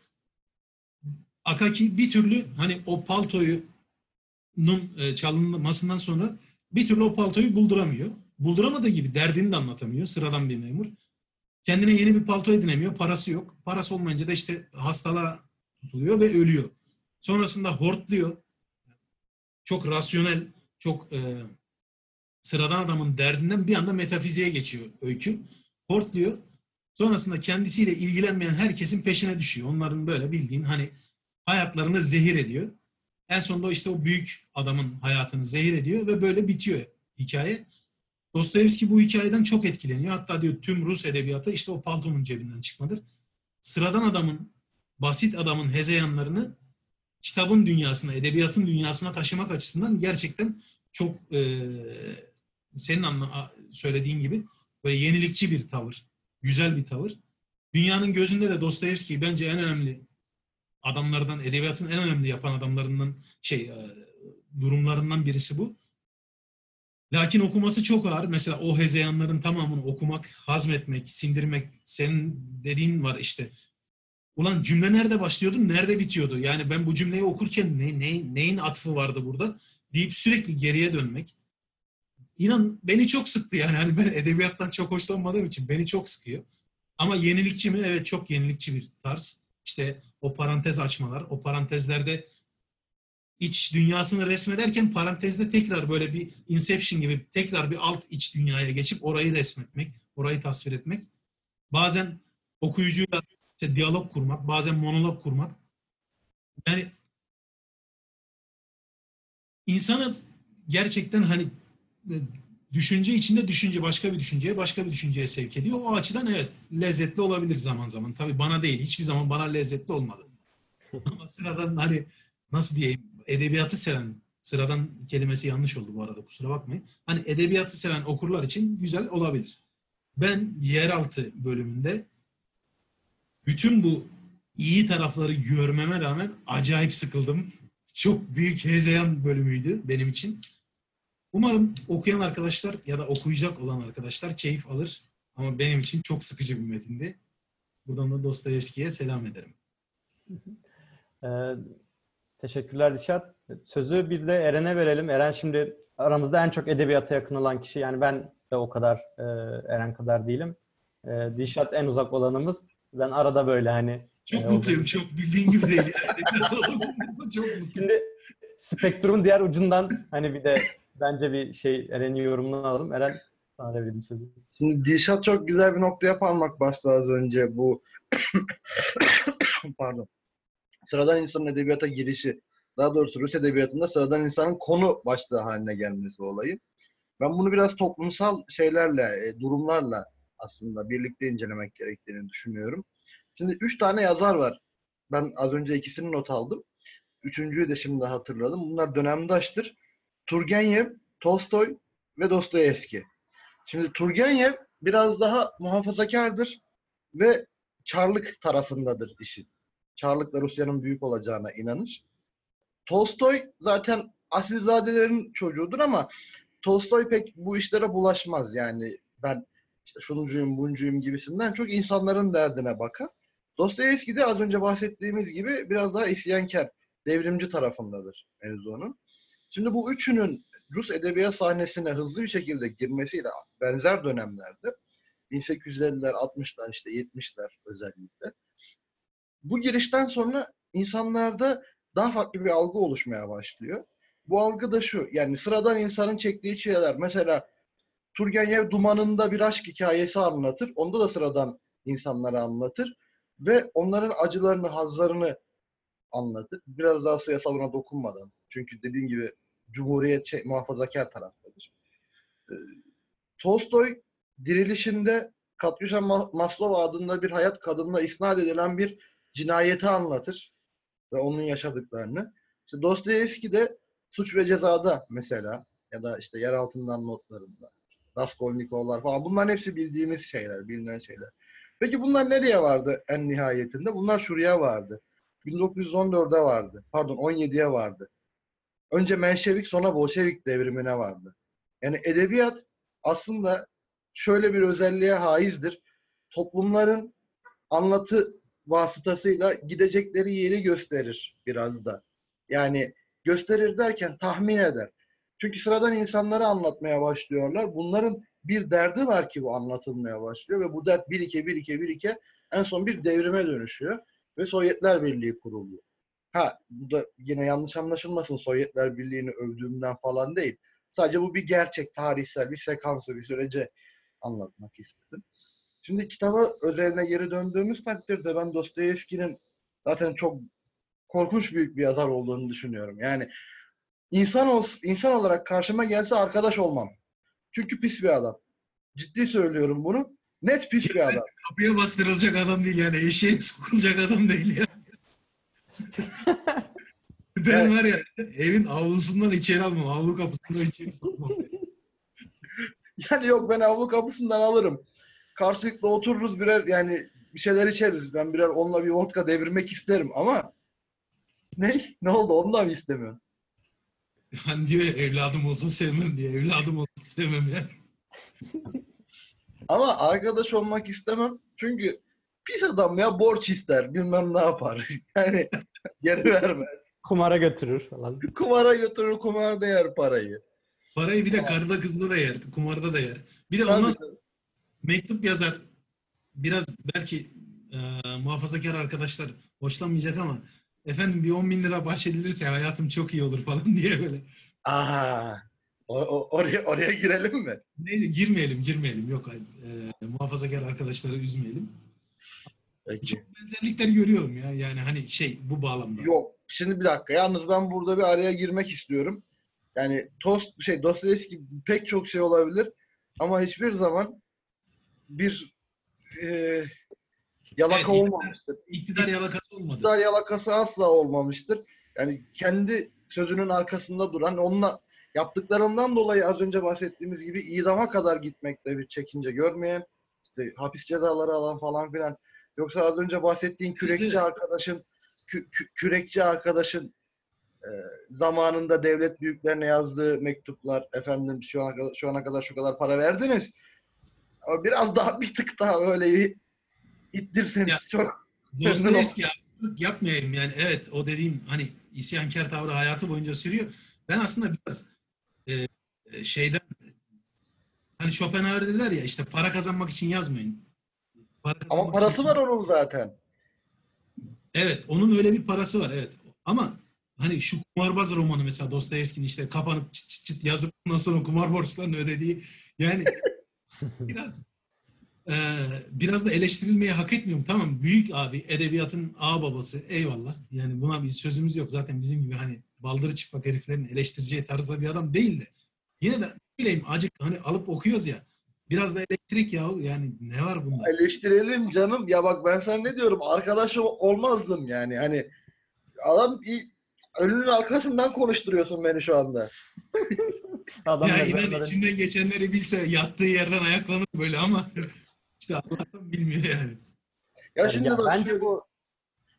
Akaki bir türlü hani o paltoyu e, çalınmasından sonra bir türlü o paltoyu bulduramıyor. Bulduramadığı gibi derdini de anlatamıyor. Sıradan bir memur. Kendine yeni bir palto edinemiyor. Parası yok. Parası olmayınca da işte hastalığa tutuluyor ve ölüyor. Sonrasında hortluyor. Çok rasyonel, çok e, sıradan adamın derdinden bir anda metafiziğe geçiyor öykü. Hortluyor. Sonrasında kendisiyle ilgilenmeyen herkesin peşine düşüyor. Onların böyle bildiğin hani hayatlarını zehir ediyor. En sonunda işte o büyük adamın hayatını zehir ediyor ve böyle bitiyor hikaye. Dostoyevski bu hikayeden çok etkileniyor. Hatta diyor tüm Rus edebiyatı işte o paltonun cebinden çıkmadır. Sıradan adamın, basit adamın hezeyanlarını kitabın dünyasına, edebiyatın dünyasına taşımak açısından gerçekten çok e, senin anla, söylediğin gibi böyle yenilikçi bir tavır. Güzel bir tavır. Dünyanın gözünde de Dostoyevski bence en önemli adamlardan, edebiyatın en önemli yapan adamlarından şey e, durumlarından birisi bu. Lakin okuması çok ağır. Mesela o hezeyanların tamamını okumak, hazmetmek, sindirmek, senin dediğin var işte. Ulan cümle nerede başlıyordu, nerede bitiyordu? Yani ben bu cümleyi okurken ne, ne, neyin atfı vardı burada? Deyip sürekli geriye dönmek. İnan beni çok sıktı yani. Hani ben edebiyattan çok hoşlanmadığım için beni çok sıkıyor. Ama yenilikçi mi? Evet çok yenilikçi bir tarz. İşte o parantez açmalar, o parantezlerde iç dünyasını resmederken parantezde tekrar böyle bir Inception gibi tekrar bir alt iç dünyaya geçip orayı resmetmek, orayı tasvir etmek. Bazen okuyucuyla işte diyalog kurmak, bazen monolog kurmak. Yani insanı gerçekten hani düşünce içinde düşünce başka bir düşünceye başka bir düşünceye sevk ediyor. O açıdan evet lezzetli olabilir zaman zaman. Tabii bana değil. Hiçbir zaman bana lezzetli olmadı. Ama sıradan hani nasıl diyeyim edebiyatı seven sıradan kelimesi yanlış oldu bu arada kusura bakmayın. Hani edebiyatı seven okurlar için güzel olabilir. Ben yeraltı bölümünde bütün bu iyi tarafları görmeme rağmen acayip sıkıldım. Çok büyük hezeyan bölümüydü benim için. Umarım okuyan arkadaşlar ya da okuyacak olan arkadaşlar keyif alır. Ama benim için çok sıkıcı bir metindi. Buradan da Dostoyevski'ye selam ederim. Ee, teşekkürler Dişat. Sözü bir de Eren'e verelim. Eren şimdi aramızda en çok edebiyata yakın olan kişi. Yani ben de o kadar e, Eren kadar değilim. E, Dişat en uzak olanımız. Ben arada böyle hani Çok Ee, mutluyum. Çok bildiğin gibi değil. Yani. çok mutluyum. Şimdi spektrumun diğer ucundan hani bir de bence bir şey Eren'in yorumunu alalım. Eren sana verelim sözü. Şimdi Dilşat çok güzel bir noktaya parmak bastı az önce bu pardon. Sıradan insanın edebiyata girişi. Daha doğrusu Rus edebiyatında sıradan insanın konu başlığı haline gelmesi olayı. Ben bunu biraz toplumsal şeylerle, e, durumlarla aslında birlikte incelemek gerektiğini düşünüyorum. Şimdi üç tane yazar var. Ben az önce ikisini not aldım. Üçüncüyü de şimdi hatırladım. Bunlar dönemdaştır. Turgenev, Tolstoy ve Dostoyevski. Şimdi Turgenev biraz daha muhafazakardır ve Çarlık tarafındadır işin. Çarlıkla Rusya'nın büyük olacağına inanır. Tolstoy zaten asilzadelerin çocuğudur ama Tolstoy pek bu işlere bulaşmaz. Yani ben işte şuncuyum, buncuyum gibisinden çok insanların derdine bakar. Dostoyevski de az önce bahsettiğimiz gibi biraz daha isyankar, devrimci tarafındadır mevzunun. Şimdi bu üçünün Rus edebiyat sahnesine hızlı bir şekilde girmesiyle benzer dönemlerde 1850'ler, 60'lar, işte 70'ler özellikle. Bu girişten sonra insanlarda daha farklı bir algı oluşmaya başlıyor. Bu algı da şu, yani sıradan insanın çektiği şeyler. Mesela Turgenev Dumanı'nda bir aşk hikayesi anlatır. Onda da sıradan insanlara anlatır. Ve onların acılarını, hazlarını anlatır. Biraz daha siyasalına dokunmadan. Çünkü dediğim gibi Cumhuriyet şey, muhafazakar taraftadır. Ee, Tolstoy dirilişinde Katyusha Ma- Maslova adında bir hayat kadınına isnat edilen bir cinayeti anlatır ve onun yaşadıklarını. İşte Dostoyevski de Suç ve Ceza'da mesela ya da işte yer altından notlarında Raskolnikovlar falan bunların hepsi bildiğimiz şeyler, bilinen şeyler. Peki bunlar nereye vardı en nihayetinde? Bunlar şuraya vardı. 1914'e vardı. Pardon 17'ye vardı. Önce Menşevik sonra Bolşevik devrimine vardı. Yani edebiyat aslında şöyle bir özelliğe haizdir. Toplumların anlatı vasıtasıyla gidecekleri yeri gösterir biraz da. Yani gösterir derken tahmin eder. Çünkü sıradan insanları anlatmaya başlıyorlar. Bunların bir derdi var ki bu anlatılmaya başlıyor ve bu dert birike birike birike en son bir devrime dönüşüyor ve Sovyetler Birliği kuruluyor. Ha bu da yine yanlış anlaşılmasın Sovyetler Birliği'ni övdüğümden falan değil. Sadece bu bir gerçek, tarihsel bir sekansı, bir sürece anlatmak istedim. Şimdi kitaba özeline geri döndüğümüz takdirde ben Dostoyevski'nin zaten çok korkunç büyük bir yazar olduğunu düşünüyorum. Yani insan ol, insan olarak karşıma gelse arkadaş olmam. Çünkü pis bir adam. Ciddi söylüyorum bunu. Net pis bir adam. Kapıya bastırılacak adam değil yani. Eşeğe sokulacak adam değil ya. ben Evet. var ya evin avlusundan içeri almam. Avlu kapısından içeri sokmam. Yani yok ben avlu kapısından alırım. Karşılıklı otururuz birer yani bir şeyler içeriz. Ben birer onunla bir vodka devirmek isterim ama ne? Ne oldu? Onu da mı istemiyorsun? Hani diyor ya evladım olsa sevmem diye. Evladım olsa sevmem ya. Ama arkadaş olmak istemem. Çünkü pis adam ya borç ister. Bilmem ne yapar. Yani geri vermez. Kumara götürür falan. Kumara götürür, kumarda yer parayı. Parayı bir de karıda kızda da yer. Kumarda da yer. Bir de ondan Tabii. sonra mektup yazar. Biraz belki e, muhafazakar arkadaşlar hoşlanmayacak ama efendim bir 10 bin lira bahşedilirse hayatım çok iyi olur falan diye böyle. Aa, o- o- oraya oraya girelim mi? Neyse girmeyelim girmeyelim yok e, muhafazakar arkadaşları üzmeyelim. Peki. Çok benzerlikler görüyorum ya yani hani şey bu bağlamda. Yok. Şimdi bir dakika. Yalnız ben burada bir araya girmek istiyorum. Yani Tost şey Dostoyevski pek çok şey olabilir ama hiçbir zaman bir e, yalaka Evet, olmamıştır. İktidar yalakası olmadı. İktidar yalakası asla olmamıştır. Yani kendi sözünün arkasında duran, onunla yaptıklarından dolayı az önce bahsettiğimiz gibi idama kadar gitmekte bir çekince görmeyen, işte hapis cezaları alan falan filan. Yoksa az önce bahsettiğin kürekçi arkadaşın, kü- kü- kürekçi arkadaşın e, zamanında devlet büyüklerine yazdığı mektuplar, efendim şu ana kadar, şu ana kadar şu kadar para verdiniz. Biraz daha bir tık daha böyle bir ittirseniz Ya. çok Dostoyevski haksızlık yapmayayım yani evet o dediğim hani isyankar tavrı hayatı boyunca sürüyor. Ben aslında biraz e, şeyden hani Schopenhauer dediler ya işte para kazanmak için yazmayın. Para Ama parası için- var onun zaten. Evet, onun öyle bir parası var evet. Ama hani şu kumarbaz romanı mesela Dostoyevski'nin işte kapanıp çıt çıt çıt yazıp ondan sonra kumar borçlarını ödediği yani biraz e, biraz da eleştirilmeyi hak etmiyorum. Tamam büyük abi edebiyatın ağ babası eyvallah. Yani buna bir sözümüz yok. Zaten bizim gibi hani baldırı çıplak heriflerin eleştireceği tarzda bir adam değil de. Yine de bileyim acık hani alıp okuyoruz ya. Biraz da elektrik yahu yani ne var bunda? Eleştirelim canım. Ya bak ben sana ne diyorum? Arkadaş ol- olmazdım yani. Hani adam önünün arkasından konuşturuyorsun beni şu anda. Adam Ya inan mezarların- içinden geçenleri bilse yattığı yerden ayaklanır böyle ama işte Allah'tan bilmiyor yani. Ya şimdi ya bak bence şu- bu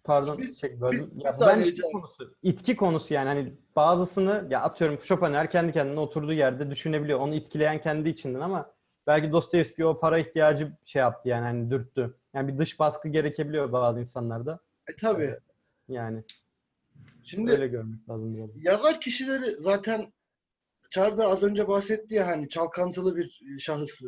pardon Bir- şey böldüm. bir Ya bu bence şey konusu. itki konusu yani hani bazısını ya atıyorum Schopenhauer kendi kendine oturduğu yerde düşünebiliyor. Onu itkileyen kendi içinden ama belki Dostoyevski o para ihtiyacı şey yaptı yani hani dürttü. Yani bir dış baskı gerekebiliyor bazı insanlarda. E, tabii. Yani Şimdi öyle görmek lazım biraz. yazar kişileri zaten Çağrı az önce bahsetti ya hani çalkantılı bir şahıs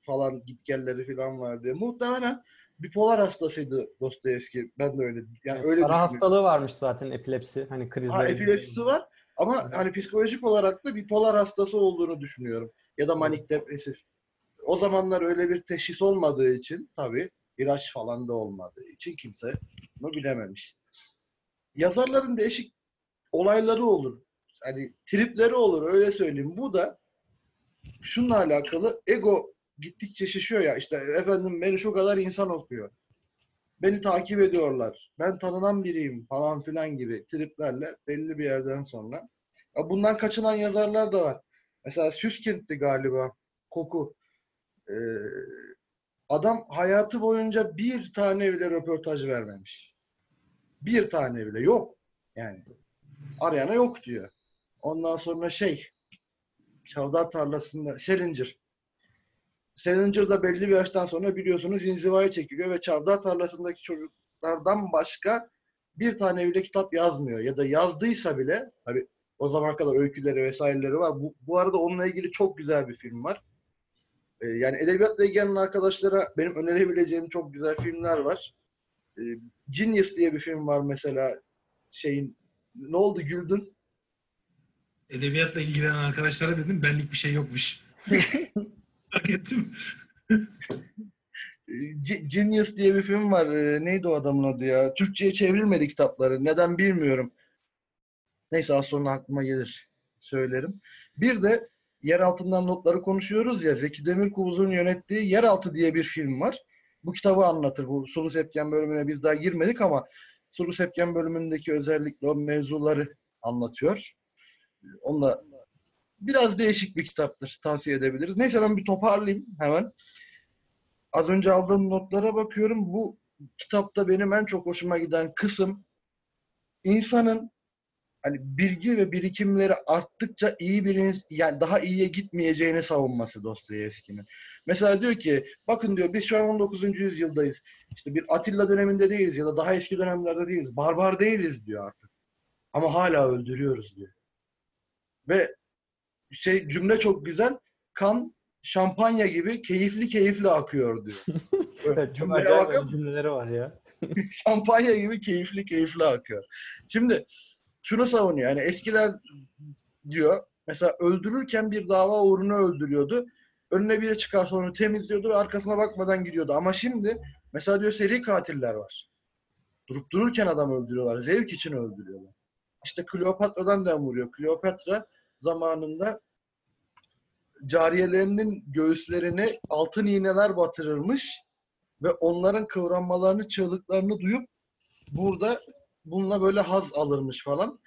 falan gitgelleri falan var diye. Muhtemelen bipolar hastasıydı Dostoyevski. Ben de öyle. Yani Yani öyle düşünüyorum. hastalığı varmış zaten epilepsi. Hani krizleri. Ha, epilepsisi var ama hani psikolojik olarak da bipolar hastası olduğunu düşünüyorum. Ya da manik depresif. O zamanlar öyle bir teşhis olmadığı için tabii ilaç falan da olmadığı için kimse bunu bilememiş. Yazarların değişik olayları olur. Hani tripleri olur öyle söyleyeyim. Bu da şununla alakalı ego gittikçe şişiyor ya işte efendim beni şu kadar insan okuyor. Beni takip ediyorlar. Ben tanınan biriyim falan filan gibi triplerle belli bir yerden sonra. Ya bundan kaçınan yazarlar da var. Mesela Süskind'di galiba. Koku. Ee, adam hayatı boyunca bir tane bile röportaj vermemiş. Bir tane bile yok. Yani arayana yok diyor. Ondan sonra şey Çavdar tarlasında Salinger. Salinger da belli bir yaştan sonra biliyorsunuz inzivaya çekiliyor ve Çavdar tarlasındaki çocuklardan başka bir tane bile kitap yazmıyor. Ya da yazdıysa bile tabi o zamana kadar öyküleri vesaireleri var. Bu, bu arada onunla ilgili çok güzel bir film var. Ee, yani edebiyatla ilgilenen arkadaşlara benim önerebileceğim çok güzel filmler var. Ee, Genius diye bir film var mesela şeyin ne oldu güldün? Edebiyatla ilgilenen arkadaşlara dedim benlik bir şey yokmuş. Hak ettim. Ge- Genius diye bir film var. Ee, neydi o adamın adı ya? Türkçe'ye çevrilmedi kitapları. Neden bilmiyorum. Neyse az sonra aklıma gelir. Söylerim. Bir de yer altından notları konuşuyoruz ya. Zeki Demirkubuz'un yönettiği Yeraltı diye bir film var. Bu kitabı anlatır. Bu Sulu Sepken bölümüne biz daha girmedik ama Sulu Sepken bölümündeki özellikle o mevzuları anlatıyor. Onunla biraz değişik bir kitaptır. Tavsiye edebiliriz. Neyse ben bir toparlayayım hemen. Az önce aldığım notlara bakıyorum. Bu kitapta benim en çok hoşuma giden kısım insanın hani bilgi ve birikimleri arttıkça iyi bir yani daha iyiye gitmeyeceğini savunması Dostoyevski'nin. Mesela diyor ki bakın diyor biz şu an 19. yüzyıldayız. İşte bir Atilla döneminde değiliz ya da daha eski dönemlerde değiliz. Barbar değiliz diyor artık. Ama hala öldürüyoruz diyor. Ve şey cümle çok güzel. Kan şampanya gibi keyifli keyifli akıyor diyor. Evet, çok acayip cümleleri var ya. şampanya gibi keyifli keyifli akıyor. Şimdi şunu savunuyor. Yani eskiler diyor mesela öldürürken bir dava uğruna öldürüyordu. Önüne biri çıkarsa onu temizliyordu ve arkasına bakmadan gidiyordu. Ama şimdi mesela diyor seri katiller var. Durup dururken adam öldürüyorlar. Zevk için öldürüyorlar. İşte Kleopatra'dan dem vuruyor. Kleopatra zamanında cariyelerinin göğüslerine altın iğneler batırırmış ve onların kıvranmalarını, çığlıklarını duyup burada bununla böyle haz alırmış falan.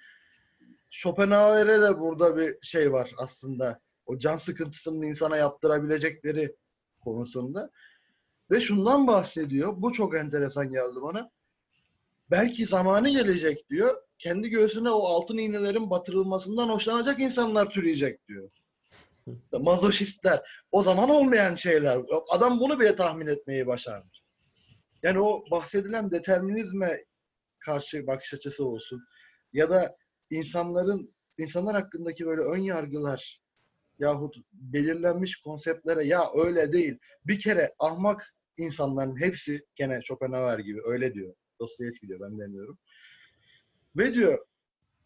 Schopenhauer'e de burada bir şey var aslında. O can sıkıntısının insana yaptırabilecekleri konusunda. Ve şundan bahsediyor. Bu çok enteresan geldi bana. Belki zamanı gelecek diyor. Kendi göğsüne o altın iğnelerin batırılmasından hoşlanacak insanlar türeyecek diyor. Mazoşistler. O zaman olmayan şeyler. Adam bunu bile tahmin etmeyi başarmış. Yani o bahsedilen determinizme karşı bakış açısı olsun. Ya da insanların insanlar hakkındaki böyle ön yargılar yahut belirlenmiş konseptlere ya öyle değil. Bir kere ahmak insanların hepsi gene Schopenhauer gibi öyle diyor. Dostoyevski diyor ben demiyorum. Ve diyor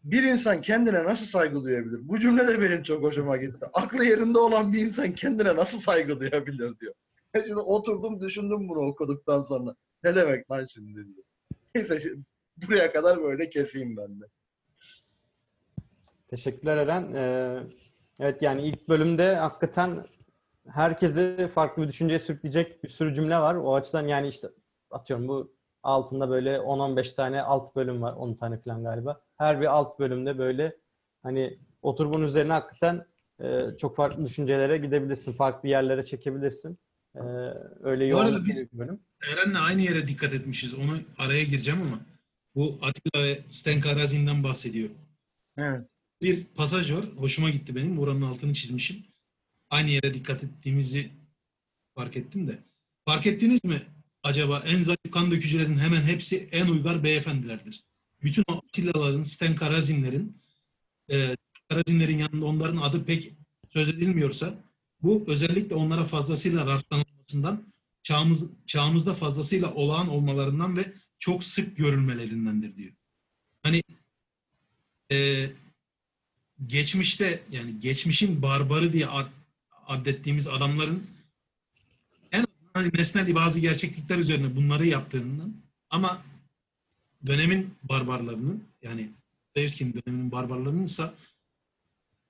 bir insan kendine nasıl saygı duyabilir? Bu cümle de benim çok hoşuma gitti. Aklı yerinde olan bir insan kendine nasıl saygı duyabilir diyor. Şimdi oturdum düşündüm bunu okuduktan sonra. Ne demek lan şimdi diyor. Neyse şimdi buraya kadar böyle keseyim ben de. Teşekkürler Eren. Ee, evet yani ilk bölümde hakikaten herkesi farklı bir düşünceye sürükleyecek bir sürü cümle var. O açıdan yani işte atıyorum bu altında böyle 10-15 tane alt bölüm var. 10 tane falan galiba. Her bir alt bölümde böyle hani otur bunun üzerine hakikaten e, çok farklı düşüncelere gidebilirsin. Farklı yerlere çekebilirsin. Ee, öyle Bu arada yoğun biz- bir bölüm. Eren'le aynı yere dikkat etmişiz. Onu araya gireceğim ama bu Atilla ve Stenka Razin'den bahsediyor. Evet. Bir pasaj var. Hoşuma gitti benim. Oranın altını çizmişim. Aynı yere dikkat ettiğimizi fark ettim de. Fark ettiniz mi acaba en zayıf kan dökücülerin hemen hepsi en uygar beyefendilerdir. Bütün o Atilla'ların, Stenka Razin'lerin e, Razin'lerin yanında onların adı pek söz edilmiyorsa bu özellikle onlara fazlasıyla rastlanılmasından çağımız, çağımızda fazlasıyla olağan olmalarından ve çok sık görülmelerindendir diyor. Hani e, geçmişte yani geçmişin barbarı diye ad, addettiğimiz adamların hani nesnel bazı gerçeklikler üzerine bunları yaptığından ama dönemin barbarlarının yani Dostoyevski'nin döneminin barbarlarının ise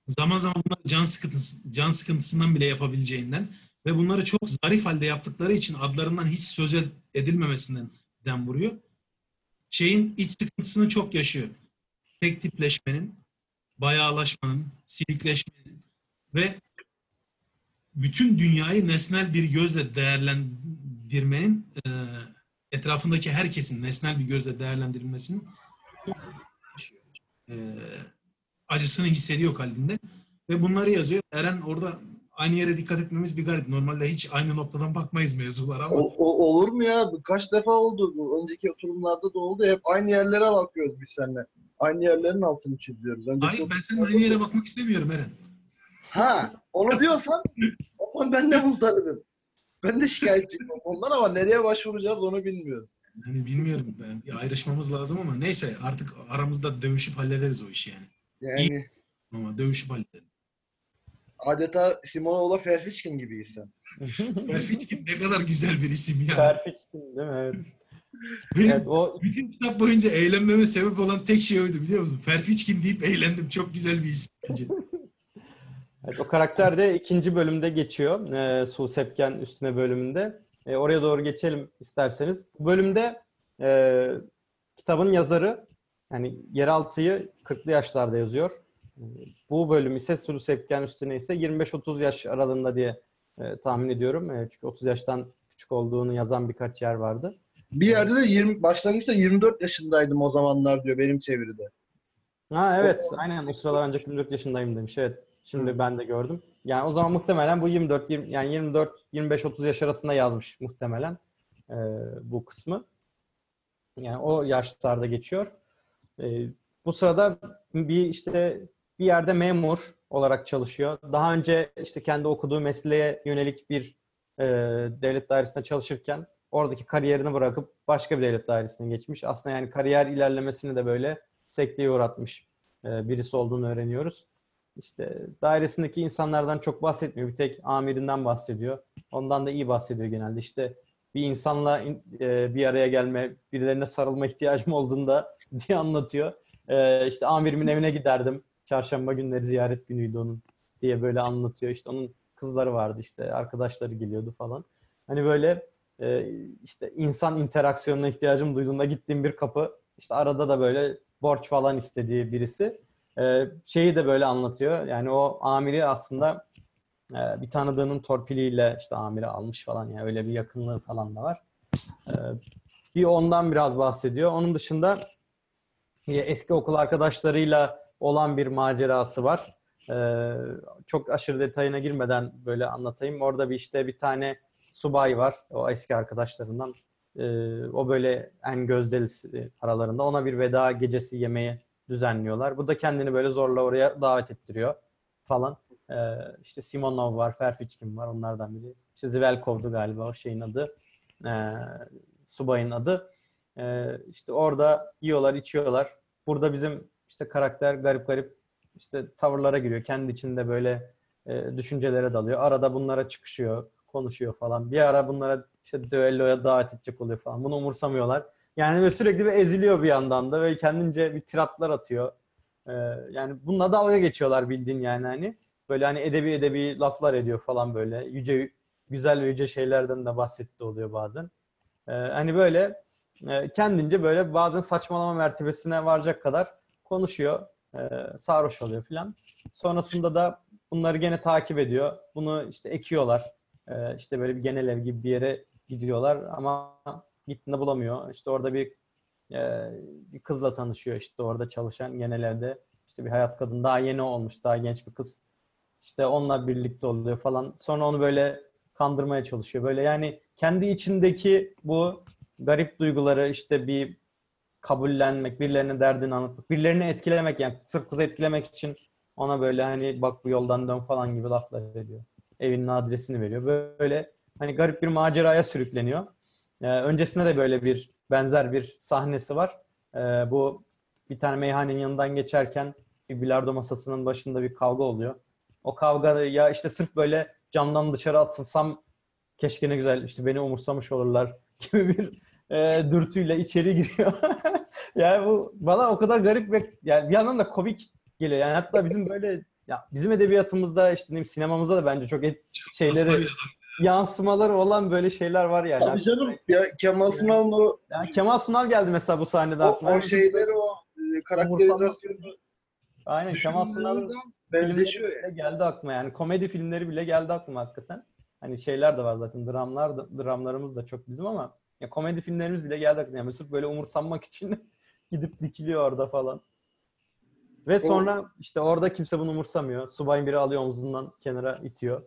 zaman zaman bunlar can sıkıntısı, can sıkıntısından bile yapabileceğinden ve bunları çok zarif halde yaptıkları için adlarından hiç söz ed- edilmemesinden dem vuruyor. Şeyin iç sıkıntısını çok yaşıyor. Tek tipleşmenin, bayağılaşmanın, silikleşmenin ve bütün dünyayı nesnel bir gözle değerlendirmenin e, etrafındaki herkesin nesnel bir gözle değerlendirilmesinin. E, acısını hissediyor kalbinde ve bunları yazıyor. Eren orada aynı yere dikkat etmemiz bir garip. Normalde hiç aynı noktadan bakmayız mevzulara ama O, o- olur mu ya? Kaç defa oldu bu? Önceki oturumlarda da oldu. Hep aynı yerlere bakıyoruz biz seninle. Aynı yerlerin altını çiziyoruz. Önceki hayır ben senin aynı yere bakmak istemiyorum Eren. Ha, onu diyorsan o zaman ben de muzdaribim. Ben de şikayetçiyim ondan ama nereye başvuracağız onu bilmiyorum. Yani bilmiyorum. Ben, bir ayrışmamız lazım ama neyse artık aramızda dövüşüp hallederiz o işi yani. Yani Ama dövüşüp halledelim. adeta Simonoğlu Ferfişkin gibiyiz sen. Ferfiçkin ne kadar güzel bir isim ya. Perfect değil mi? Evet. Benim evet o bütün kitap boyunca eğlenmeme sebep olan tek şey oydu biliyor musun? Ferfiçkin deyip eğlendim. Çok güzel bir isim bence. Evet, o karakter de ikinci bölümde geçiyor. E, Su Sepken üstüne bölümünde. E, oraya doğru geçelim isterseniz. Bu bölümde e, kitabın yazarı yani yeraltıyı 40'lı yaşlarda yazıyor. E, Bu bölüm ise Su Sepken üstüne ise 25-30 yaş aralığında diye e, tahmin ediyorum. E, çünkü 30 yaştan küçük olduğunu yazan birkaç yer vardı. Bir yerde de 20, başlangıçta 24 yaşındaydım o zamanlar diyor benim çeviride. Ha evet aynen o sıralar ancak 24 yaşındayım demiş. Evet şimdi ben de gördüm. Yani o zaman muhtemelen bu 24 20, yani 24 25 30 yaş arasında yazmış muhtemelen e, bu kısmı. Yani o yaşlarda geçiyor. E, bu sırada bir işte bir yerde memur olarak çalışıyor. Daha önce işte kendi okuduğu mesleğe yönelik bir e, devlet dairesinde çalışırken oradaki kariyerini bırakıp başka bir devlet dairesine geçmiş. Aslında yani kariyer ilerlemesini de böyle sekteye uğratmış e, birisi olduğunu öğreniyoruz. İşte dairesindeki insanlardan çok bahsetmiyor. Bir tek amirinden bahsediyor. Ondan da iyi bahsediyor genelde. İşte bir insanla in- e, bir araya gelme, birilerine sarılma ihtiyacım olduğunda diye anlatıyor. E, işte amirimin evine giderdim. Çarşamba günleri ziyaret günüydü onun diye böyle anlatıyor. İşte onun kızları vardı işte arkadaşları geliyordu falan. Hani böyle e, işte insan interaksiyonuna ihtiyacım duyduğunda gittiğim bir kapı. İşte arada da böyle borç falan istediği birisi. E, şeyi de böyle anlatıyor. Yani o amiri aslında e, bir tanıdığının torpiliyle işte amiri almış falan. Yani öyle bir yakınlığı falan da var. E, bir ondan biraz bahsediyor. Onun dışında yine eski okul arkadaşlarıyla olan bir macerası var. E, çok aşırı detayına girmeden böyle anlatayım. Orada bir işte bir tane subay var. O eski arkadaşlarından. E, o böyle en gözdelisi aralarında. Ona bir veda gecesi yemeği düzenliyorlar. Bu da kendini böyle zorla oraya davet ettiriyor falan. Ee, işte Simonov var, Ferfiçkin var onlardan biri. İşte Zvelkov'du galiba o şeyin adı. Ee, subayın adı. Ee, işte orada yiyorlar, içiyorlar. Burada bizim işte karakter garip garip işte tavırlara giriyor. Kendi içinde böyle e, düşüncelere dalıyor. Arada bunlara çıkışıyor, konuşuyor falan. Bir ara bunlara işte düelloya davet edecek oluyor falan. Bunu umursamıyorlar. Yani böyle sürekli bir eziliyor bir yandan da ve kendince bir tiratlar atıyor. Ee, yani bununla dalga geçiyorlar bildiğin yani hani. Böyle hani edebi edebi laflar ediyor falan böyle. Yüce güzel ve yüce şeylerden de bahsetti oluyor bazen. Ee, hani böyle e, kendince böyle bazen saçmalama mertebesine varacak kadar konuşuyor. E, sarhoş oluyor filan. Sonrasında da bunları gene takip ediyor. Bunu işte ekiyorlar. İşte böyle bir genel ev gibi bir yere gidiyorlar ama gittiğinde bulamıyor. İşte orada bir e, bir kızla tanışıyor işte orada çalışan genel evde. İşte bir hayat kadın daha yeni olmuş, daha genç bir kız. İşte onunla birlikte oluyor falan. Sonra onu böyle kandırmaya çalışıyor. Böyle yani kendi içindeki bu garip duyguları işte bir kabullenmek, birilerine derdini anlatmak, birilerini etkilemek yani sırf kızı etkilemek için ona böyle hani bak bu yoldan dön falan gibi laflar ediyor. Evinin adresini veriyor. Böyle hani garip bir maceraya sürükleniyor. Ee, öncesinde de böyle bir benzer bir sahnesi var. Ee, bu bir tane meyhanenin yanından geçerken bir bilardo masasının başında bir kavga oluyor. O kavga ya işte sırf böyle camdan dışarı atılsam keşke ne güzel işte beni umursamış olurlar gibi bir e, dürtüyle içeri giriyor. yani bu bana o kadar garip ve yani bir yandan da komik geliyor. Yani hatta bizim böyle ya bizim edebiyatımızda işte ne sinemamızda da bence çok et, şeyleri. Yansımaları olan böyle şeyler var yani. Tabii canım ya Kemal Sunal'ın o, Yani Kemal Sunal geldi mesela bu sahnede o, aklıma. o şeyleri o e, karakterizasyonu Aynen Kemal Sunal'ın benzeşiyor filmleri ya. bile geldi aklıma yani komedi filmleri bile geldi aklıma hakikaten. Hani şeyler de var zaten dramlar da, dramlarımız da çok bizim ama ya komedi filmlerimiz bile geldi aklıma. Yani sırf böyle umursanmak için gidip dikiliyor orada falan. Ve sonra işte orada kimse bunu umursamıyor. Subayın biri alıyor omzundan kenara itiyor.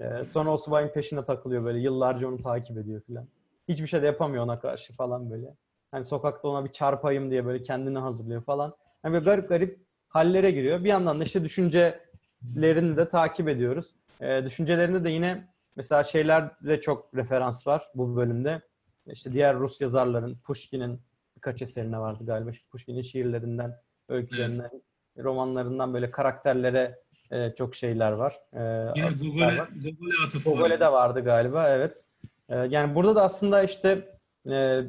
Ee, sonra o subayın peşine takılıyor böyle. Yıllarca onu takip ediyor falan. Hiçbir şey de yapamıyor ona karşı falan böyle. Hani sokakta ona bir çarpayım diye böyle kendini hazırlıyor falan. Hani böyle garip garip hallere giriyor. Bir yandan da işte düşüncelerini de takip ediyoruz. Ee, düşüncelerinde de yine mesela şeylerde çok referans var bu bölümde. İşte diğer Rus yazarların, Pushkin'in birkaç eserine vardı galiba. Pushkin'in şiirlerinden, öykülerinden, romanlarından böyle karakterlere e, çok şeyler var. E, Yine var. Gogol'e atıf var. Gogol'e de vardı galiba evet. Ee, yani burada da aslında işte e,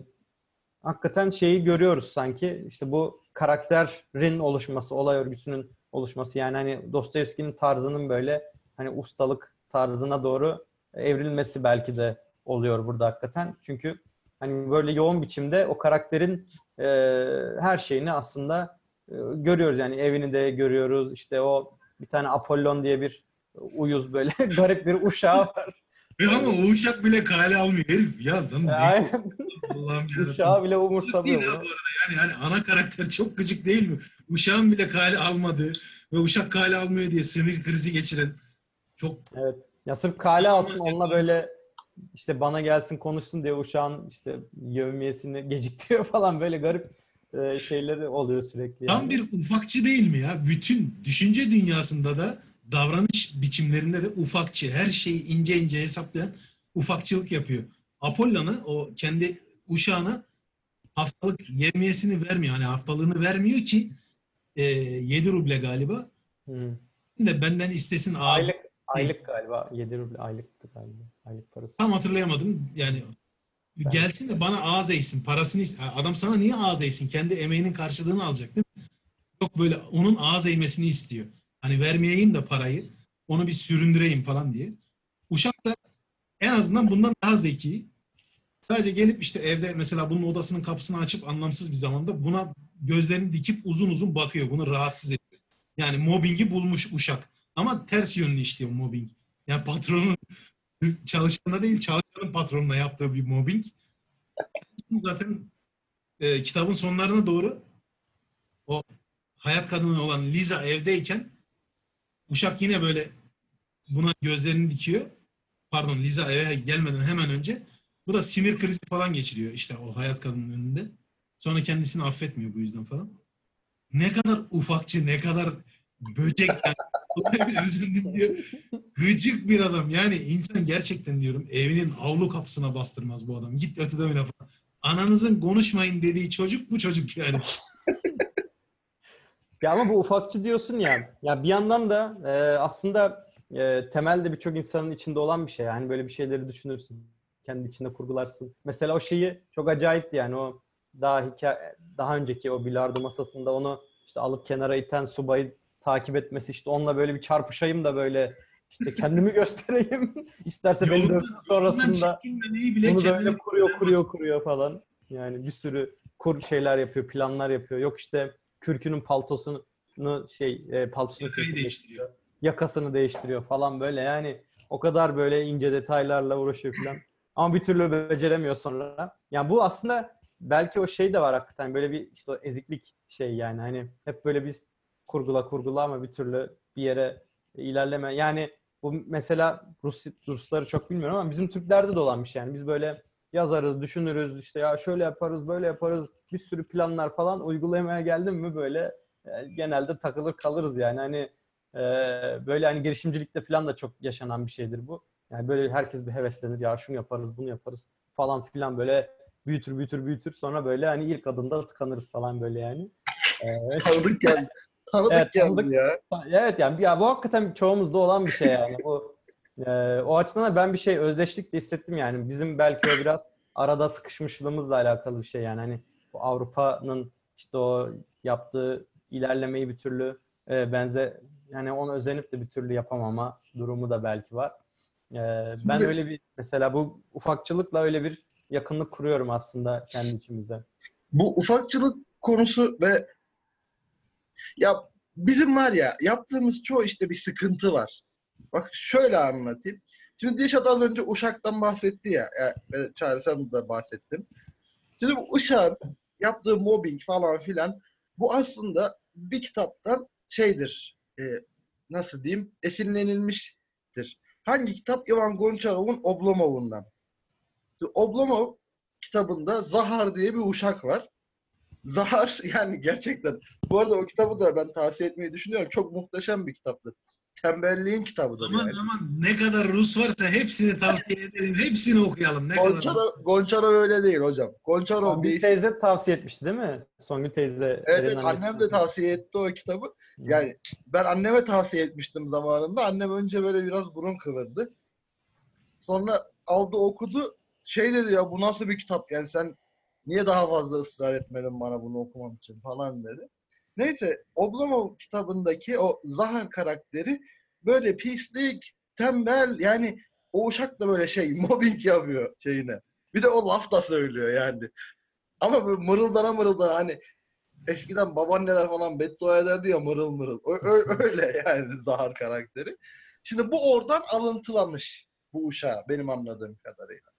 hakikaten şeyi görüyoruz sanki işte bu karakterin oluşması, olay örgüsünün oluşması yani hani Dostoyevski'nin tarzının böyle hani ustalık tarzına doğru evrilmesi belki de oluyor burada hakikaten. Çünkü hani böyle yoğun biçimde o karakterin e, her şeyini aslında e, görüyoruz yani evini de görüyoruz işte o bir tane Apollon diye bir uyuz böyle garip bir uşağı var. Ve ama o uşak bile kale almıyor herif. Ya lan ne Aynen. Allah'ım yarabbim. Uşağı bile Değil umursamıyor bunu. bu arada. Yani, yani ana karakter çok gıcık değil mi? Uşağın bile kale almadığı ve uşak kale almıyor diye sinir krizi geçiren çok Evet. Ya sırf kale alsın onunla böyle işte bana gelsin konuşsun diye uşağın işte yevmiyesini geciktiriyor falan böyle garip e, şeyleri oluyor sürekli. tam Yani. bir ufakçı değil mi ya? Bütün düşünce dünyasında da davranış biçimlerinde de ufakçı. Her şeyi ince ince hesaplayan ufakçılık yapıyor. Apollon'a o kendi uşağına haftalık yevmiyesini vermiyor. Hani haftalığını vermiyor ki e, 7 ruble galiba. Hı. de benden istesin ağzı. Aylık aylık galiba 7 ruble aylıktı galiba. Aylık parası. Tam hatırlayamadım. Yani Ben- gelsin de bana ağız eğsin. Parasını Adam sana niye ağız eğsin? Kendi emeğinin karşılığını alacak değil mi? Yok böyle onun ağız eğmesini istiyor. Hani vermeyeyim de parayı. Onu bir süründüreyim falan diye. Uşak da en azından bundan daha zeki. Sadece gelip işte evde mesela bunun odasının kapısını açıp anlamsız bir zamanda buna gözlerini dikip uzun uzun bakıyor. Bunu rahatsız ediyor. Yani mobbingi bulmuş uşak. Ama ters yönlü işliyor mobbing. Yani patronun çalışanına değil çalışanın patronuna yaptığı bir mobbing. Zaten e, kitabın sonlarına doğru o hayat kadını olan Liza evdeyken Uşak yine böyle buna gözlerini dikiyor. Pardon Liza eve gelmeden hemen önce bu da sinir krizi falan geçiriyor işte o hayat kadının önünde. Sonra kendisini affetmiyor bu yüzden falan. Ne kadar ufakçı, ne kadar böcek yani. Özendim diyor. Gıcık bir adam. Yani insan gerçekten diyorum evinin avlu kapısına bastırmaz bu adam. Git ötede oyna falan. Ananızın konuşmayın dediği çocuk bu çocuk yani. Ya ama bu ufakçı diyorsun ya. Ya bir yandan da e, aslında e, temelde birçok insanın içinde olan bir şey. Yani böyle bir şeyleri düşünürsün. Kendi içinde kurgularsın. Mesela o şeyi çok acayipti yani o daha hikaye, daha önceki o bilardo masasında onu işte alıp kenara iten subayı takip etmesi işte onunla böyle bir çarpışayım da böyle işte kendimi göstereyim. İsterse beni dövsün sonrasında. bile Bunu böyle kuruyor, kuruyor, kuruyor falan. Yani bir sürü kur şeyler yapıyor, planlar yapıyor. Yok işte kürkünün paltosunu şey e, paltosunu Yakayı değiştiriyor. yakasını değiştiriyor falan böyle yani o kadar böyle ince detaylarla uğraşıyor falan. Ama bir türlü beceremiyor sonra. Yani bu aslında belki o şey de var hakikaten böyle bir işte o eziklik şey yani hani hep böyle biz kurgula kurgula ama bir türlü bir yere ilerleme. Yani bu mesela Rus Rusları çok bilmiyorum ama bizim Türklerde de olan yani. Biz böyle yazarız, düşünürüz işte ya şöyle yaparız, böyle yaparız. Bir sürü planlar falan uygulamaya geldim mi böyle e, genelde takılır kalırız yani. Hani ee, böyle hani girişimcilikte falan da çok yaşanan bir şeydir bu. Yani böyle herkes bir heveslenir ya şunu yaparız bunu yaparız falan filan böyle büyütür büyütür büyütür sonra böyle hani ilk adımda tıkanırız falan böyle yani. Ee, Tanıdık geldi. Tanıdık Evet, geldi tanıdık. ya. evet yani ya bu hakikaten çoğumuzda olan bir şey yani. Bu e, o açıdan da ben bir şey özdeşlik de hissettim yani. Bizim belki o biraz arada sıkışmışlığımızla alakalı bir şey yani. Hani bu Avrupa'nın işte o yaptığı ilerlemeyi bir türlü e, benze yani ona özenip de bir türlü yapamama durumu da belki var. E, ben Şimdi- öyle bir mesela bu ufakçılıkla öyle bir yakınlık kuruyorum aslında kendi içimizde. Bu ufakçılık konusu ve ya bizim var ya yaptığımız çoğu işte bir sıkıntı var. Bak şöyle anlatayım. Şimdi Dilşat az önce Uşak'tan bahsetti ya. ya ve Çağrı sen de bahsettin. Şimdi bu Uşak'ın yaptığı mobbing falan filan bu aslında bir kitaptan şeydir. e, nasıl diyeyim? Esinlenilmiştir. Hangi kitap? Ivan Gonçarov'un Oblomov'undan. Oblomov kitabında Zahar diye bir uşak var. Zahar yani gerçekten. Bu arada o kitabı da ben tavsiye etmeyi düşünüyorum. Çok muhteşem bir kitaptır. Tembelliğin kitabıdır Aman yani. aman ne kadar Rus varsa hepsini tavsiye ederim. Hepsini okuyalım. Ne kadar. Gonçarov, Gonçarov öyle değil hocam. Gonçarov Songül değil. teyze tavsiye etmişti değil mi? Songül teyze. Evet, evet annem de tavsiye etti o kitabı. Yani ben anneme tavsiye etmiştim zamanında. Annem önce böyle biraz burun kıvırdı. Sonra aldı okudu. Şey dedi ya bu nasıl bir kitap yani sen niye daha fazla ısrar etmedin bana bunu okumam için falan dedi. Neyse Oblomov kitabındaki o Zahar karakteri böyle pislik, tembel yani o uşak da böyle şey mobbing yapıyor şeyine. Bir de o laf da söylüyor yani. Ama böyle mırıldana mırıldana hani eskiden babaanneler falan beddua ederdi ya mırıl mırıl. Ö- öyle yani Zahar karakteri. Şimdi bu oradan alıntılamış bu uşağı benim anladığım kadarıyla.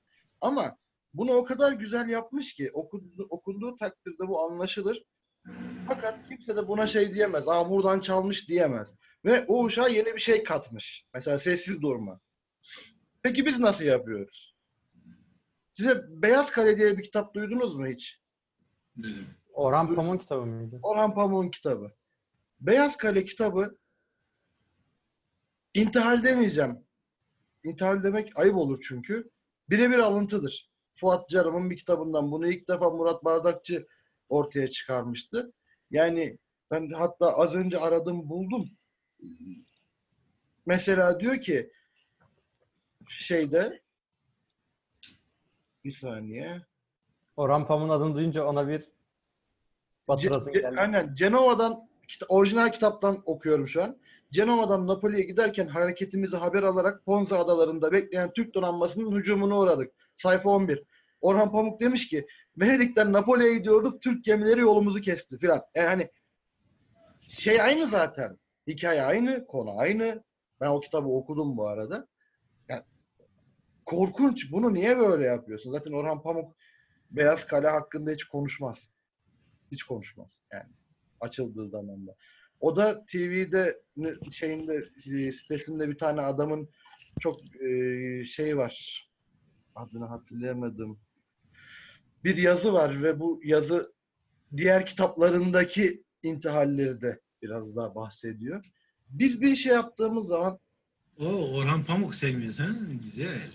Ama bunu o kadar güzel yapmış ki okundu, okunduğu takdirde bu anlaşılır. Fakat kimse de buna şey diyemez. Aa buradan çalmış diyemez. Ve o uşağa yeni bir şey katmış. Mesela sessiz durma. Peki biz nasıl yapıyoruz? Size Beyaz Kale diye bir kitap duydunuz mu hiç? Dedim. Orhan Pamuk'un kitabı mıydı? Orhan Pamuk'un kitabı. Beyaz Kale kitabı intihal demeyeceğim. İntihal demek ayıp olur çünkü. Birebir alıntıdır. Fuat Carım'ın bir kitabından bunu ilk defa Murat Bardakçı ortaya çıkarmıştı. Yani ben hatta az önce aradım buldum. Mesela diyor ki şeyde bir saniye. Orhan Pamuk'un adını duyunca ona bir batırasın geldi. Aynen. Cenova'dan orijinal kitaptan okuyorum şu an. Cenova'dan Napoli'ye giderken hareketimizi haber alarak Ponza adalarında bekleyen Türk donanmasının hücumuna uğradık. Sayfa 11. Orhan Pamuk demiş ki Venedik'ten Napoli'ye gidiyorduk Türk gemileri yolumuzu kesti filan. Yani hani şey aynı zaten. Hikaye aynı, konu aynı. Ben o kitabı okudum bu arada. Yani korkunç. Bunu niye böyle yapıyorsun? Zaten Orhan Pamuk Beyaz Kale hakkında hiç konuşmaz. Hiç konuşmaz yani açıldığı zaman da. O da TV'de şeyinde e, sitesinde bir tane adamın çok e, şey var. Adını hatırlayamadım. Bir yazı var ve bu yazı diğer kitaplarındaki intihalleri de biraz daha bahsediyor. Biz bir şey yaptığımız zaman O Orhan Pamuk sevmiyorsun ha? Güzel.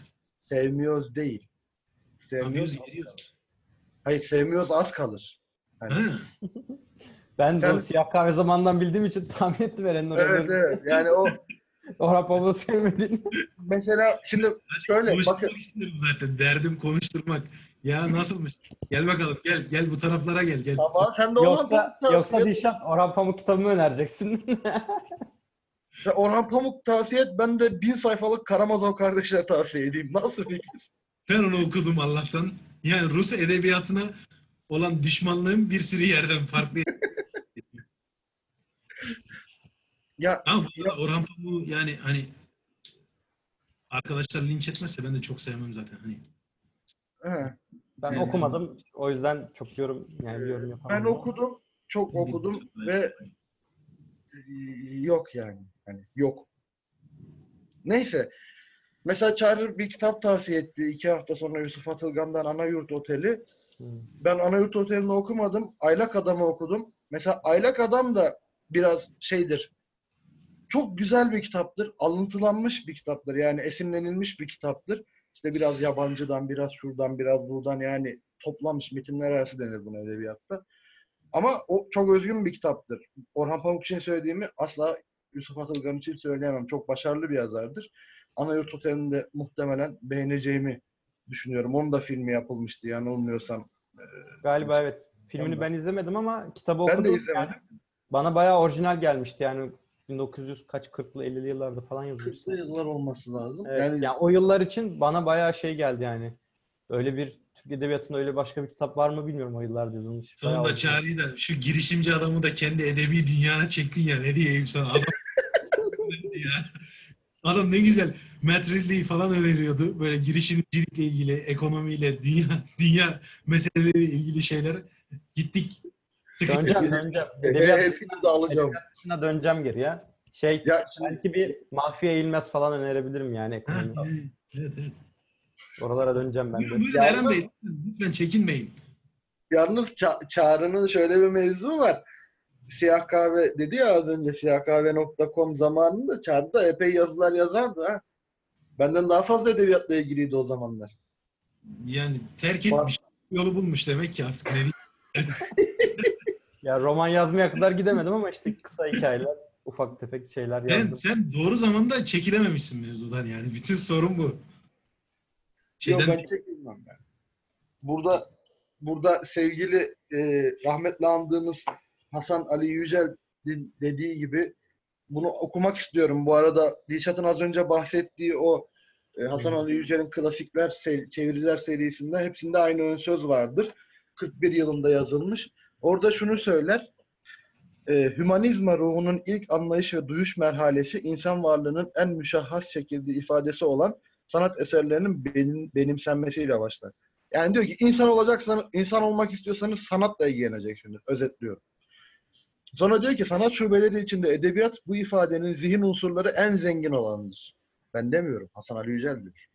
sevmiyoruz değil. Sevmiyoruz Sevmiyoruz. Hayır sevmiyoruz az kalır. Hani, Ha, Ben Sen- bu siyah kahve zamandan bildiğim için tahmin ettim Eren'in oraya. evet evet. Yani o Orhan Pamuk'u sevmediğini. mesela şimdi şöyle bakın istedim zaten. Derdim konuşturmak. Ya nasılmış? Gel bakalım gel. Gel bu taraflara gel. gel. tamam sen de Orhan Yoksa Pamuk yoksa tavsiye et. Dişat Orhan Pamuk kitabımı önereceksin. Sen Orhan Pamuk tavsiye et. Ben de bin sayfalık Karamazov kardeşler tavsiye edeyim. Nasıl fikir? Ben onu okudum Allah'tan. Yani Rus edebiyatına olan düşmanlığım bir sürü yerden farklı. Ya Ama bu arada Orhan Pamuk'u yani hani arkadaşlar linç etmezse ben de çok sevmem zaten. Hani he. ben Yani- okumadım. O yüzden çok yorum yani bir yorum yapamam. ben okudum. Çok okudum ve yok yani. Hani yok. Neyse. Mesela Çağrı bir kitap tavsiye etti. iki hafta sonra Yusuf Atılgan'dan Anayurt Oteli. Hı. Ben Anayurt Oteli'ni okumadım. Aylak Adam'ı okudum. Mesela Aylak Adam da biraz şeydir. Çok güzel bir kitaptır. Alıntılanmış bir kitaptır. Yani esinlenilmiş bir kitaptır. İşte biraz yabancıdan, biraz şuradan, biraz buradan yani toplanmış metinler arası denir buna edebiyatta. Ama o çok özgün bir kitaptır. Orhan Pamuk için söylediğimi asla Yusuf Atılgan için söyleyemem. Çok başarılı bir yazardır. Anayurt Oteli'ni de muhtemelen beğeneceğimi düşünüyorum. Onun da filmi yapılmıştı yanılmıyorsam. Galiba evet. Filmini ben izlemedim ama kitabı Ben okudum. de izlemedim. Yani bana bayağı orijinal gelmişti yani 1900 kaç 40'lı 50'li yıllarda falan yazılmış. 40'lı yıllar olması lazım. Evet, yani yani o yıllar için bana bayağı şey geldi yani. Öyle bir Türk Edebiyatı'nda öyle başka bir kitap var mı bilmiyorum o yıllarda yazılmış. Sonunda. Çağrı'yı da şu girişimci adamı da kendi edebi dünyana çektin ya ne diyeyim sana adam ya. Adam ne güzel Matt Ridley falan öneriyordu. Böyle girişimcilikle ilgili, ekonomiyle, dünya dünya meseleleriyle ilgili şeyler. Gittik. Döneceğim döneceğim. e, Edebiyat hepinizi alacağım. dışına döneceğim geri ya. Şey Ya şimdi belki bir Mahfiye Eğilmez falan önerebilirim yani evet, evet. Oralara döneceğim ben de. Buyurun, Eren Bey. Lütfen çekinmeyin. Yalnız Ça- Çağrı'nın şöyle bir mevzu var. Siyah kahve dedi ya az önce siyahkahve.com zamanında Çağrı da epey yazılar yazardı ha. Benden daha fazla edebiyatla ilgiliydi o zamanlar. Yani terk etmiş. Yolu bulmuş demek ki artık. Ne? Ya roman yazmaya kadar gidemedim ama işte kısa hikayeler, ufak tefek şeyler yazdım. sen doğru zamanda çekilememişsin mevzudan yani. Bütün sorun bu. Şeyden, Yok ben çekilmem ben. Burada burada sevgili e, rahmetli andığımız Hasan Ali Yücel de- dediği gibi bunu okumak istiyorum. Bu arada Dilşat'ın az önce bahsettiği o e, Hasan Ali Yücel'in klasikler se- çeviriler serisinde hepsinde aynı ön söz vardır. 41 yılında yazılmış. Orada şunu söyler. E, hümanizma ruhunun ilk anlayış ve duyuş merhalesi insan varlığının en müşahhas şekilde ifadesi olan sanat eserlerinin benim, benimsenmesiyle başlar. Yani diyor ki insan olacaksanız, insan olmak istiyorsanız sanatla ilgileneceksiniz. Özetliyorum. Sonra diyor ki sanat şubeleri içinde edebiyat bu ifadenin zihin unsurları en zengin olanıdır. Ben demiyorum. Hasan Ali Yücel diyor.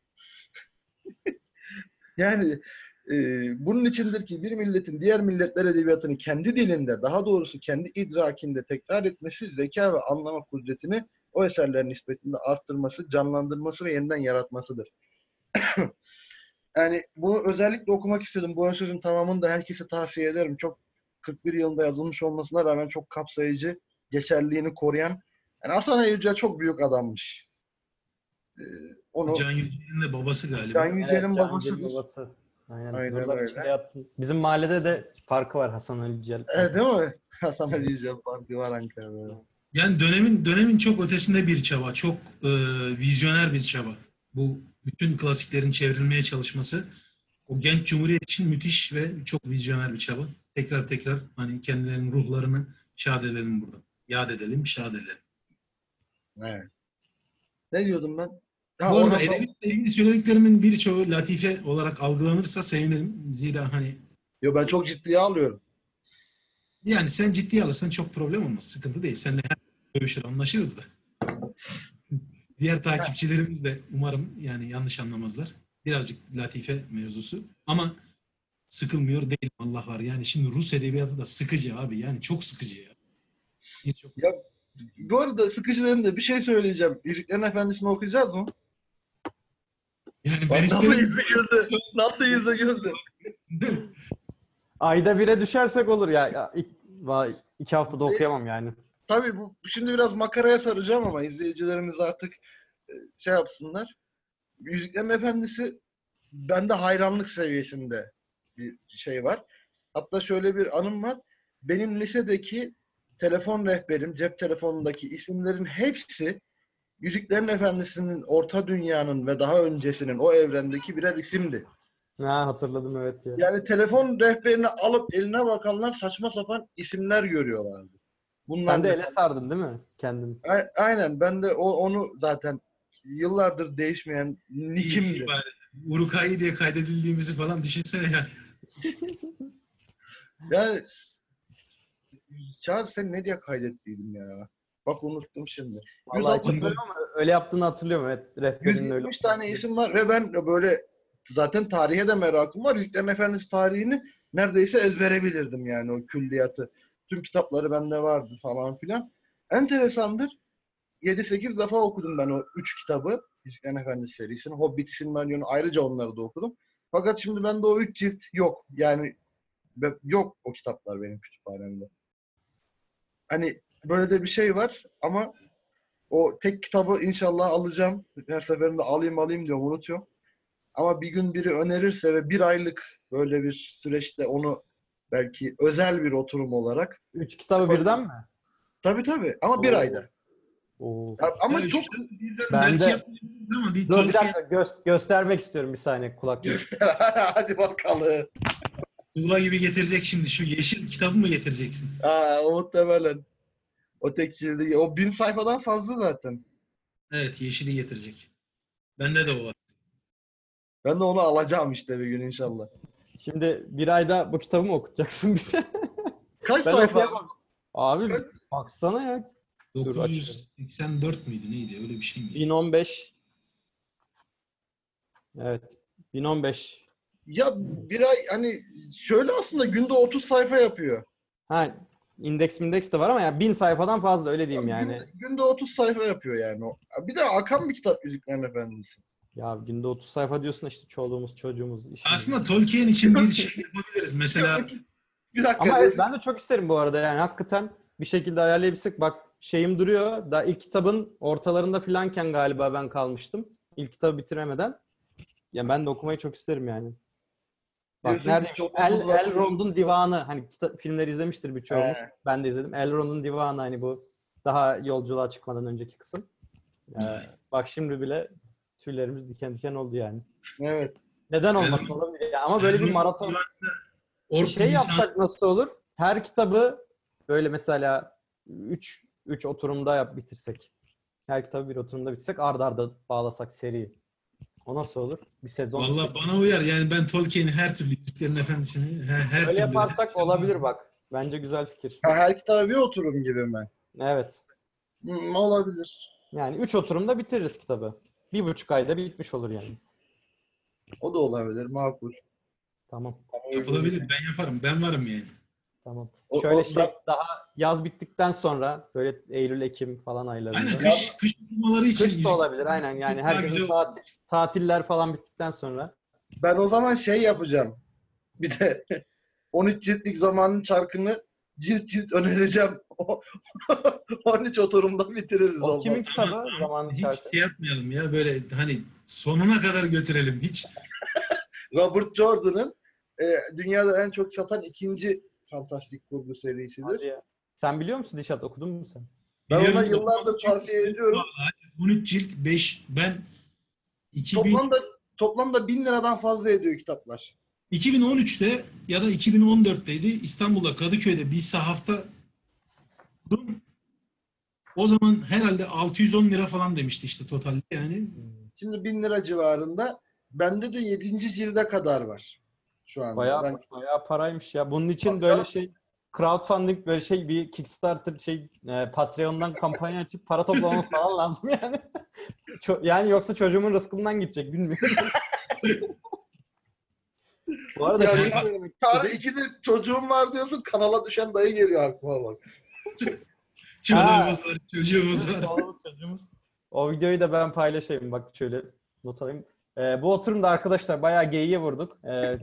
yani e, bunun içindir ki bir milletin diğer milletler edebiyatını kendi dilinde, daha doğrusu kendi idrakinde tekrar etmesi, zeka ve anlama kudretini o eserlerin nispetinde arttırması, canlandırması ve yeniden yaratmasıdır. yani bunu özellikle okumak istedim. Bu ön sözün tamamını da herkese tavsiye ederim. Çok 41 yılında yazılmış olmasına rağmen çok kapsayıcı, geçerliliğini koruyan. Yani Hasan Yücel çok büyük adammış. Ee, onu Can Yücel'in de babası galiba. Can Yücel'in Evet, babasıdır. Babası. Aynen. Aynen öyle. içinde yatsın. Bizim mahallede de parkı var Hasan Ali Yücel. Evet, değil mi? Hasan Ali Yücel Parkı var Ankara'da. Yani dönemin dönemin çok ötesinde bir çaba, çok e, vizyoner bir çaba. Bu bütün klasiklerin çevrilmeye çalışması o genç cumhuriyet için müthiş ve çok vizyoner bir çaba. Tekrar tekrar hani kendilerinin ruhlarını şad edelim burada. Yad edelim, şad edelim. Evet. Ne diyordum ben? Ha, Bu arada edebiyatla ilgili söylediklerimin birçoğu latife olarak algılanırsa sevinirim. Zira hani Yo, ben çok ciddiye alıyorum. yani sen ciddiye alırsan çok problem olmaz. Sıkıntı değil. Seninle her dövüşür, anlaşırız da. Diğer takipçilerimiz de umarım yani yanlış anlamazlar. Birazcık latife mevzusu. Ama sıkılmıyor değil Allah var. Yani şimdi Rus edebiyatı da sıkıcı abi. Yani çok sıkıcı ya. Birçok Bu arada sıkıcı dedim de bir şey söyleyeceğim. Yüzüklerin Efendisi'ni okuyacağız mı? Yani ben nasıl yüzü güldü. Nasıl yüzü güldü. Ayda bire düşersek olur ya. ya ilk, vay, iki haftada okuyamam yani. Tabii bu şimdi biraz makaraya saracağım ama izleyicilerimiz artık e, şey yapsınlar. Yüzüklerin Efendisi bende hayranlık seviyesinde bir şey var. Hatta şöyle bir anım var. Benim lisedeki telefon rehberim, cep telefonundaki isimlerin hepsi Yüzüklerin Efendisi'nin Orta Dünya'nın ve daha öncesinin o evrendeki birer isimdi. Ha hatırladım evet ya. Yani telefon rehberini alıp eline bakanlar saçma sapan isimler görüyorlardı. Bunlar Sen de ele sardın değil mi kendin? A- Aynen ben de o, onu zaten yıllardır değişmeyen nickimdi. Urukai diye kaydedildiğimizi falan düşünsene ya. Yani s- Çağrı sen ne diye kaydettiydim ya? Bak unuttum şimdi. Vallahi 160 hatırlıyorum ama öyle yaptığını hatırlıyorum evet. Rehberinin öyle. 170 tane isim var ve ben böyle zaten tarihe de merakım var. Yüzüklerin Efendisi tarihini neredeyse ezbere bilirdim yani o külliyatı. Tüm kitapları bende vardı falan filan. Enteresandır. 7-8 defa okudum ben o 3 kitabı. Yüzüklerin Efendisi serisini. Hobbit, Silmarillion'u ayrıca onları da okudum. Fakat şimdi bende o 3 cilt yok. Yani yok o kitaplar benim kütüphanemde. Hani böyle de bir şey var ama o tek kitabı inşallah alacağım. Her seferinde alayım alayım diyorum unutuyorum. Ama bir gün biri önerirse ve bir aylık böyle bir süreçte onu belki özel bir oturum olarak. Üç kitabı birden mi? Tabii tabii ama bir Oo. ayda. Oo. Ya Ama Ya çok Ben belki de- ama bir Dur bir dakika gö- göstermek istiyorum bir saniye kulaklığı. hadi bakalım. tuğla gibi getirecek şimdi. Şu yeşil kitabı mı getireceksin? Aa, o muhtemelen. O tek cildi. O bin sayfadan fazla zaten. Evet yeşili getirecek. Bende de o var. Ben de onu alacağım işte bir gün inşallah. Şimdi bir ayda bu kitabı mı okutacaksın bize? Kaç Ben sayfa? okuyamam. Abi baksana ya. Dur, 984 müydü neydi öyle bir şey miydi? 1015. Evet. 1015. Ya bir ay hani şöyle aslında günde 30 sayfa yapıyor. Ha indeks indeks de var ama ya 1000 sayfadan fazla öyle diyeyim yani. Günde, günde 30 sayfa yapıyor yani o. Bir de akan bir kitap Yüzüklerin Efendisi. Ya günde 30 sayfa diyorsun da işte çoluğumuz çocuğumuz. işimiz. Aslında Tolkien için bir şey yapabiliriz. Mesela Bir dakika. Ama evet, ben de çok isterim bu arada yani hakikaten bir şekilde ayarlayabilsek. Bak şeyim duruyor. Da ilk kitabın ortalarında filanken galiba ben kalmıştım. İlk kitabı bitiremeden. Ya ben de okumayı çok isterim yani. Bak neredeymiş? çok El. Elrond'un Divanı. Hani filmleri izlemiştir birçoğumuz. He. Ben de izledim. Elrond'un Divanı hani bu daha yolculuğa çıkmadan önceki kısım. Ee, bak şimdi bile tüylerimiz diken diken oldu yani. Evet. Neden olmasın olabilir ya. Ama böyle bir maraton Orta şey yapsak nasıl olur? Her kitabı böyle mesela 3 3 oturumda yap bitirsek. Her kitabı bir oturumda bitirsek arda arda bağlasak seri. O nasıl olur? Bir sezon. Valla bana uyar. Yani ben Tolkien'i her türlü Yüzüklerin Efendisi'ni her, her Öyle türlü. yaparsak olabilir bak. Bence güzel fikir. Ha, her kitaba bir oturum gibi mi? Evet. Hmm, olabilir. Yani 3 oturumda bitiririz kitabı. Bir buçuk ayda bitmiş olur yani. O da olabilir. Makul. Tamam. Yapılabilir. Ben yaparım. Ben varım yani. Tamam. O- Şöyle o- şey daha yaz bittikten sonra böyle Eylül Ekim falan aylarında. Aynen kış, kış okumaları için. Kış da olabilir aynen yani herkesin tatil, tatiller falan bittikten sonra. Ben o zaman şey yapacağım. Bir de 13 ciltlik zamanın çarkını cilt cilt önereceğim. O- 13 oturumda bitiririz. O olmaz. kimin kitabı? Ama Zamanın Hiç şarkı. şey yapmayalım ya böyle hani sonuna kadar götürelim. Hiç Robert Jordan'ın e, dünyada en çok satan ikinci fantastik kurgu serisidir. Sen biliyor musun Dişat okudun mu sen? Ben ona Biliyorum yıllardır tavsiye ediyorum. 13 cilt 5 ben 2000, Toplamda toplamda 1000 liradan fazla ediyor kitaplar. 2013'te ya da 2014'teydi İstanbul'da Kadıköy'de bir sahafta buldum. O zaman herhalde 610 lira falan demişti işte totalde yani. Şimdi 1000 lira civarında. Bende de 7. cilde kadar var şu anda. Bayağı Ben bayağı paraymış ya. Bunun için Tabii böyle şey crowdfunding böyle şey bir Kickstarter şey e, Patreon'dan kampanya açıp para toplamamız falan lazım yani. Ço- yani yoksa çocuğumun rızkından gidecek bilmiyorum. Bu arada Ya şey bir- söylemek Çağrı istedim. ikidir çocuğum var diyorsun kanala düşen dayı geliyor aklıma bak. Çoluğumuz var, çocuğumuz var. Çocuğumuz. O videoyu da ben paylaşayım. Bak şöyle not alayım. Ee, bu oturumda arkadaşlar bayağı geyiğe vurduk. Ee,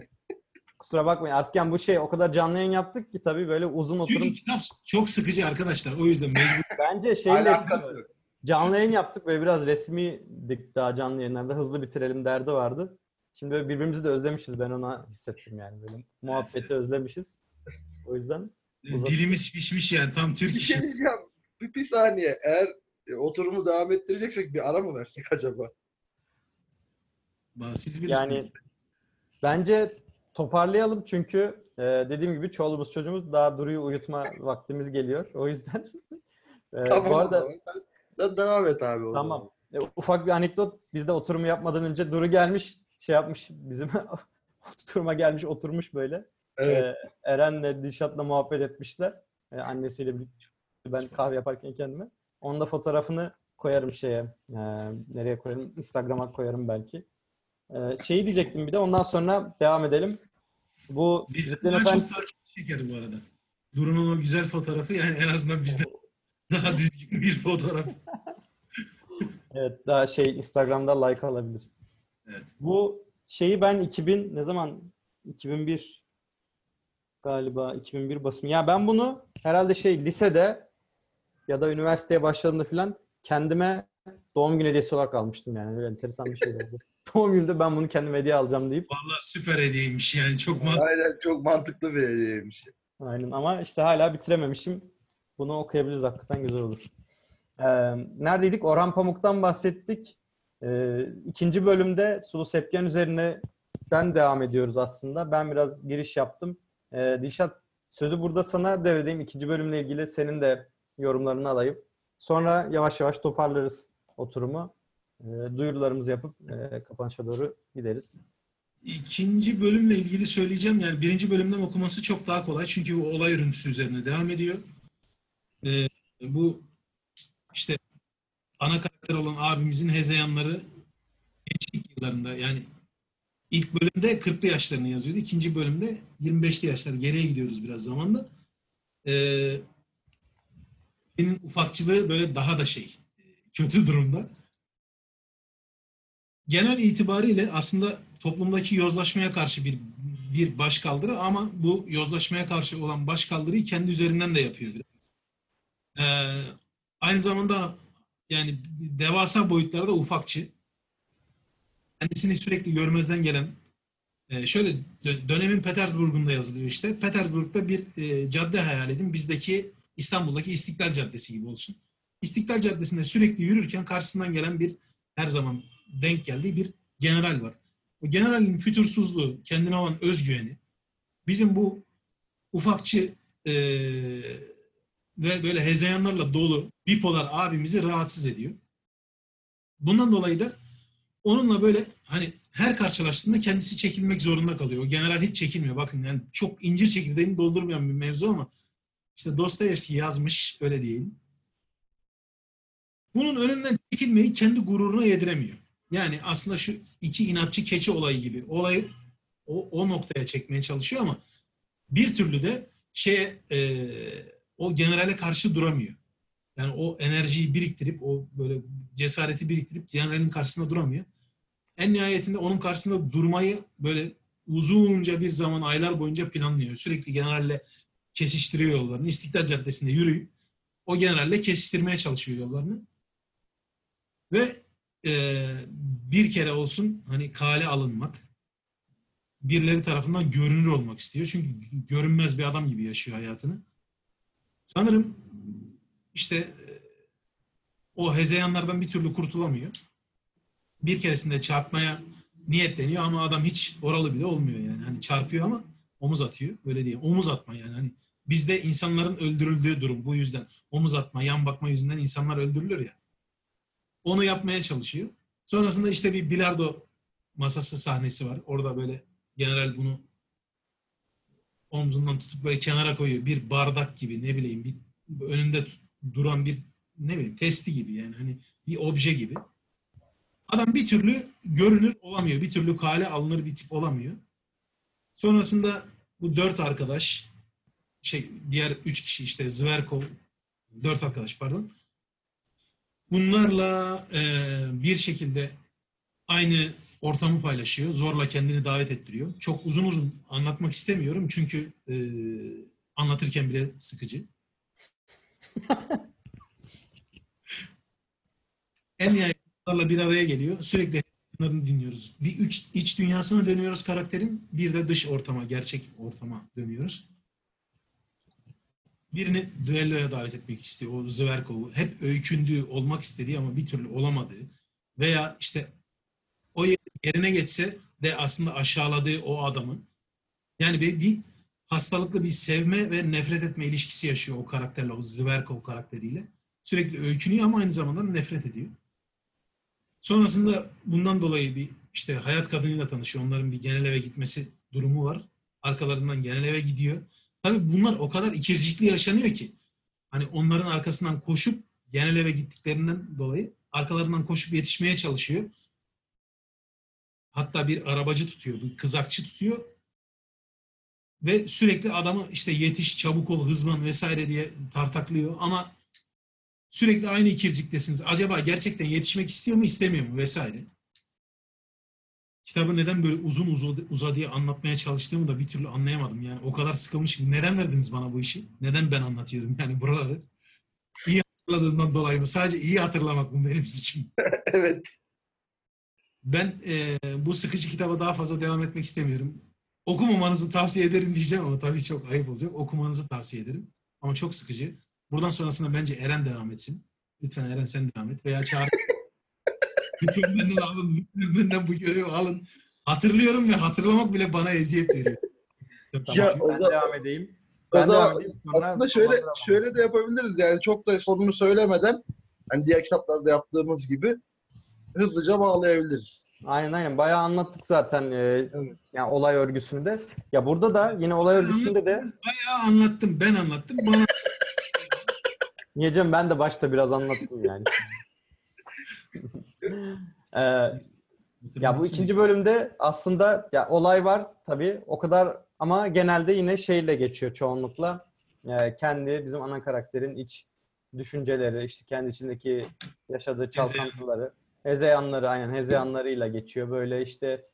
kusura bakmayın. Artık yani bu şey o kadar canlı yayın yaptık ki tabii böyle uzun oturum. Çünkü kitap çok sıkıcı arkadaşlar. O yüzden mecbur. Bence şeyle yok. canlı yayın yaptık ve biraz resmiydik daha canlı yayınlarda. Hızlı bitirelim derdi vardı. Şimdi böyle birbirimizi de özlemişiz. Ben ona hissettim yani. Böyle muhabbeti özlemişiz. O yüzden Uzat- Dilimiz şişmiş yani tam Türk Bir şey işi. Bir, bir saniye. Eğer e, oturumu devam ettireceksek bir ara mı versek acaba? Siz bilirsiniz. yani bence toparlayalım çünkü e, dediğim gibi çoluğumuz çocuğumuz daha Duru'yu uyutma vaktimiz geliyor. O yüzden e, tamam. bu arada. Sen, sen devam et abi. Tamam. E, ufak bir anekdot. Biz de oturumu yapmadan önce Duru gelmiş, şey yapmış, bizim oturuma gelmiş, oturmuş böyle. Evet. E, Eren'le Dilşat'la muhabbet etmişler. E, annesiyle birlikte. Ben kahve yaparken kendime. Onun da fotoğrafını koyarım şeye. e, nereye koyarım? Instagram'a koyarım belki. E, şeyi diyecektim bir de ondan sonra devam edelim. Bu Bizden daha çok Efendisi- takip çeker bu arada. Duru'nun o güzel fotoğrafı yani en azından bizden daha düzgün bir fotoğraf. Evet daha şey Instagram'da like alabilir. Evet. Bu şeyi ben 2000 ne zaman 2001 galiba 2001 basımı. Ya ben bunu herhalde şey lisede ya da üniversiteye başladığımda falan kendime doğum günü hediyesi olarak almıştım yani. Böyle enteresan bir şey oldu. doğum günümde ben bunu kendime hediye alacağım deyip. Vallahi süper hediyeymiş yani çok mantıklı. Aynen çok mantıklı bir hediyeymiş. Aynen ama işte hala bitirememişim. Bunu okuyabiliriz hakikaten güzel olur. Ee, neredeydik? Orhan Pamuk'tan bahsettik. Ee, ikinci bölümde Sulu Sepken üzerinden devam ediyoruz aslında. Ben biraz giriş yaptım. Ee, Dilşat sözü burada sana devredeyim. İkinci bölümle ilgili senin de yorumlarını alayım. Sonra yavaş yavaş toparlarız oturumu. Ee, duyurularımızı yapıp e, kapanışa doğru gideriz. İkinci bölümle ilgili söyleyeceğim yani birinci bölümden okuması çok daha kolay çünkü bu olay örüntüsü üzerine devam ediyor. Ee, bu işte ana karakter olan abimizin hezeyanları gençlik yıllarında yani ilk bölümde 40'lı yaşlarını yazıyordu. ikinci bölümde 25'li yaşlar. Geriye gidiyoruz biraz zamanda. Ee, benim ufakçılığı böyle daha da şey kötü durumda. Genel itibariyle aslında toplumdaki yozlaşmaya karşı bir bir başkaldırı ama bu yozlaşmaya karşı olan başkaldırıyı kendi üzerinden de yapıyor. Ee, aynı zamanda yani devasa boyutlarda ufakçı. Kendisini sürekli görmezden gelen e, şöyle dö- dönemin Petersburg'unda yazılıyor işte. Petersburg'da bir e, cadde hayal edin. Bizdeki İstanbul'daki İstiklal Caddesi gibi olsun. İstiklal Caddesi'nde sürekli yürürken karşısından gelen bir her zaman denk geldiği bir general var. O generalin fütursuzluğu, kendine olan özgüveni bizim bu ufakçı e, ve böyle hezeyanlarla dolu bipolar abimizi rahatsız ediyor. Bundan dolayı da onunla böyle hani her karşılaştığında kendisi çekilmek zorunda kalıyor. O general hiç çekilmiyor. Bakın yani çok incir çekirdeğini doldurmayan bir mevzu ama işte Dostoyevski yazmış öyle diyeyim. Bunun önünden çekilmeyi kendi gururuna yediremiyor. Yani aslında şu iki inatçı keçi olayı gibi olayı o, o noktaya çekmeye çalışıyor ama bir türlü de şeye e, o generale karşı duramıyor. Yani o enerjiyi biriktirip o böyle cesareti biriktirip generalin karşısında duramıyor. En nihayetinde onun karşısında durmayı böyle uzunca bir zaman aylar boyunca planlıyor. Sürekli generalle kesiştiriyor yollarını. İstiklal Caddesi'nde yürüyüp o generalle kesiştirmeye çalışıyor yollarını. Ve e, bir kere olsun hani kale alınmak, birileri tarafından görünür olmak istiyor. Çünkü görünmez bir adam gibi yaşıyor hayatını. Sanırım işte e, o hezeyanlardan bir türlü kurtulamıyor. Bir keresinde çarpmaya niyetleniyor ama adam hiç oralı bile olmuyor yani. Hani çarpıyor ama omuz atıyor. Öyle değil. Omuz atma yani. Hani bizde insanların öldürüldüğü durum bu yüzden. Omuz atma, yan bakma yüzünden insanlar öldürülür ya. Onu yapmaya çalışıyor. Sonrasında işte bir bilardo masası sahnesi var. Orada böyle general bunu omzundan tutup böyle kenara koyuyor. Bir bardak gibi ne bileyim bir önünde duran bir ne bileyim testi gibi yani hani bir obje gibi. Adam bir türlü görünür olamıyor. Bir türlü kale alınır bir tip olamıyor. Sonrasında bu dört arkadaş şey diğer üç kişi işte Zverkov dört arkadaş pardon. Bunlarla e, bir şekilde aynı ortamı paylaşıyor. Zorla kendini davet ettiriyor. Çok uzun uzun anlatmak istemiyorum çünkü e, anlatırken bile sıkıcı. en nihayetinde bir araya geliyor. Sürekli bunların dinliyoruz. Bir üç, iç dünyasına dönüyoruz karakterin. Bir de dış ortama, gerçek ortama dönüyoruz. Birini düelloya davet etmek istiyor. O Zverkov'u. Hep öykündüğü, olmak istediği ama bir türlü olamadığı. Veya işte o yerine geçse de aslında aşağıladığı o adamı. Yani bir, bir hastalıklı bir sevme ve nefret etme ilişkisi yaşıyor o karakterle, o Zverkov karakteriyle. Sürekli öykünüyor ama aynı zamanda nefret ediyor. Sonrasında bundan dolayı bir işte hayat kadınıyla tanışıyor. Onların bir genel eve gitmesi durumu var. Arkalarından genel eve gidiyor. Tabii bunlar o kadar ikircikli yaşanıyor ki. Hani onların arkasından koşup genel eve gittiklerinden dolayı arkalarından koşup yetişmeye çalışıyor. Hatta bir arabacı tutuyor, bir kızakçı tutuyor. Ve sürekli adamı işte yetiş, çabuk ol, hızlan vesaire diye tartaklıyor. Ama sürekli aynı ikirciktesiniz. Acaba gerçekten yetişmek istiyor mu, istemiyor mu vesaire. Kitabı neden böyle uzun uzadı, uzadıya anlatmaya çalıştığımı da bir türlü anlayamadım. Yani o kadar sıkılmışım. Neden verdiniz bana bu işi? Neden ben anlatıyorum yani buraları? İyi hatırladığımdan dolayı mı? Sadece iyi hatırlamak mı benim suçum? evet. Ben e, bu sıkıcı kitaba daha fazla devam etmek istemiyorum. Okumamanızı tavsiye ederim diyeceğim ama tabii çok ayıp olacak. Okumanızı tavsiye ederim. Ama çok sıkıcı. Buradan sonrasında bence Eren devam etsin. Lütfen Eren sen devam et. Veya Çağrı. Lütfen benden alın. Lütfen benden bu görevi alın. Hatırlıyorum ve hatırlamak bile bana eziyet veriyor. Tamam, Ya, o ben da- devam edeyim. O Ben zaman devam edeyim. Sonra aslında şöyle şöyle de yapabiliriz yani çok da sonunu söylemeden hani diğer kitaplarda yaptığımız gibi hızlıca bağlayabiliriz. Aynen aynen. Bayağı anlattık zaten e, yani olay örgüsünde. Ya burada da yine olay örgüsünde de Bayağı anlattım. Ben anlattım. Bana Niyeceğim ben de başta biraz anlattım yani. Ee, ya bu ikinci bölümde aslında ya olay var tabii o kadar ama genelde yine şeyle geçiyor çoğunlukla. Ee, kendi bizim ana karakterin iç düşünceleri, işte kendi içindeki yaşadığı çalkantıları, hezeyanları aynen hezeyanlarıyla geçiyor. Böyle işte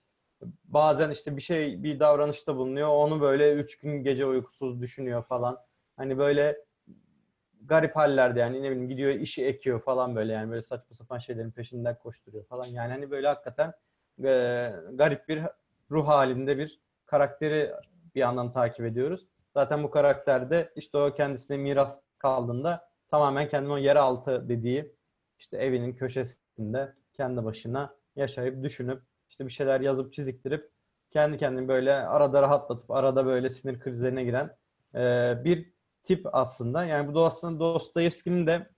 bazen işte bir şey bir davranışta bulunuyor. Onu böyle üç gün gece uykusuz düşünüyor falan. Hani böyle garip hallerde yani ne bileyim gidiyor işi ekiyor falan böyle yani böyle saçma sapan şeylerin peşinden koşturuyor falan. Yani hani böyle hakikaten e, garip bir ruh halinde bir karakteri bir yandan takip ediyoruz. Zaten bu karakterde işte o kendisine miras kaldığında tamamen kendini o yeraltı dediği işte evinin köşesinde kendi başına yaşayıp düşünüp işte bir şeyler yazıp çiziktirip kendi kendini böyle arada rahatlatıp arada böyle sinir krizlerine giren e, bir tip aslında. Yani bu da aslında Dostoyevski'nin de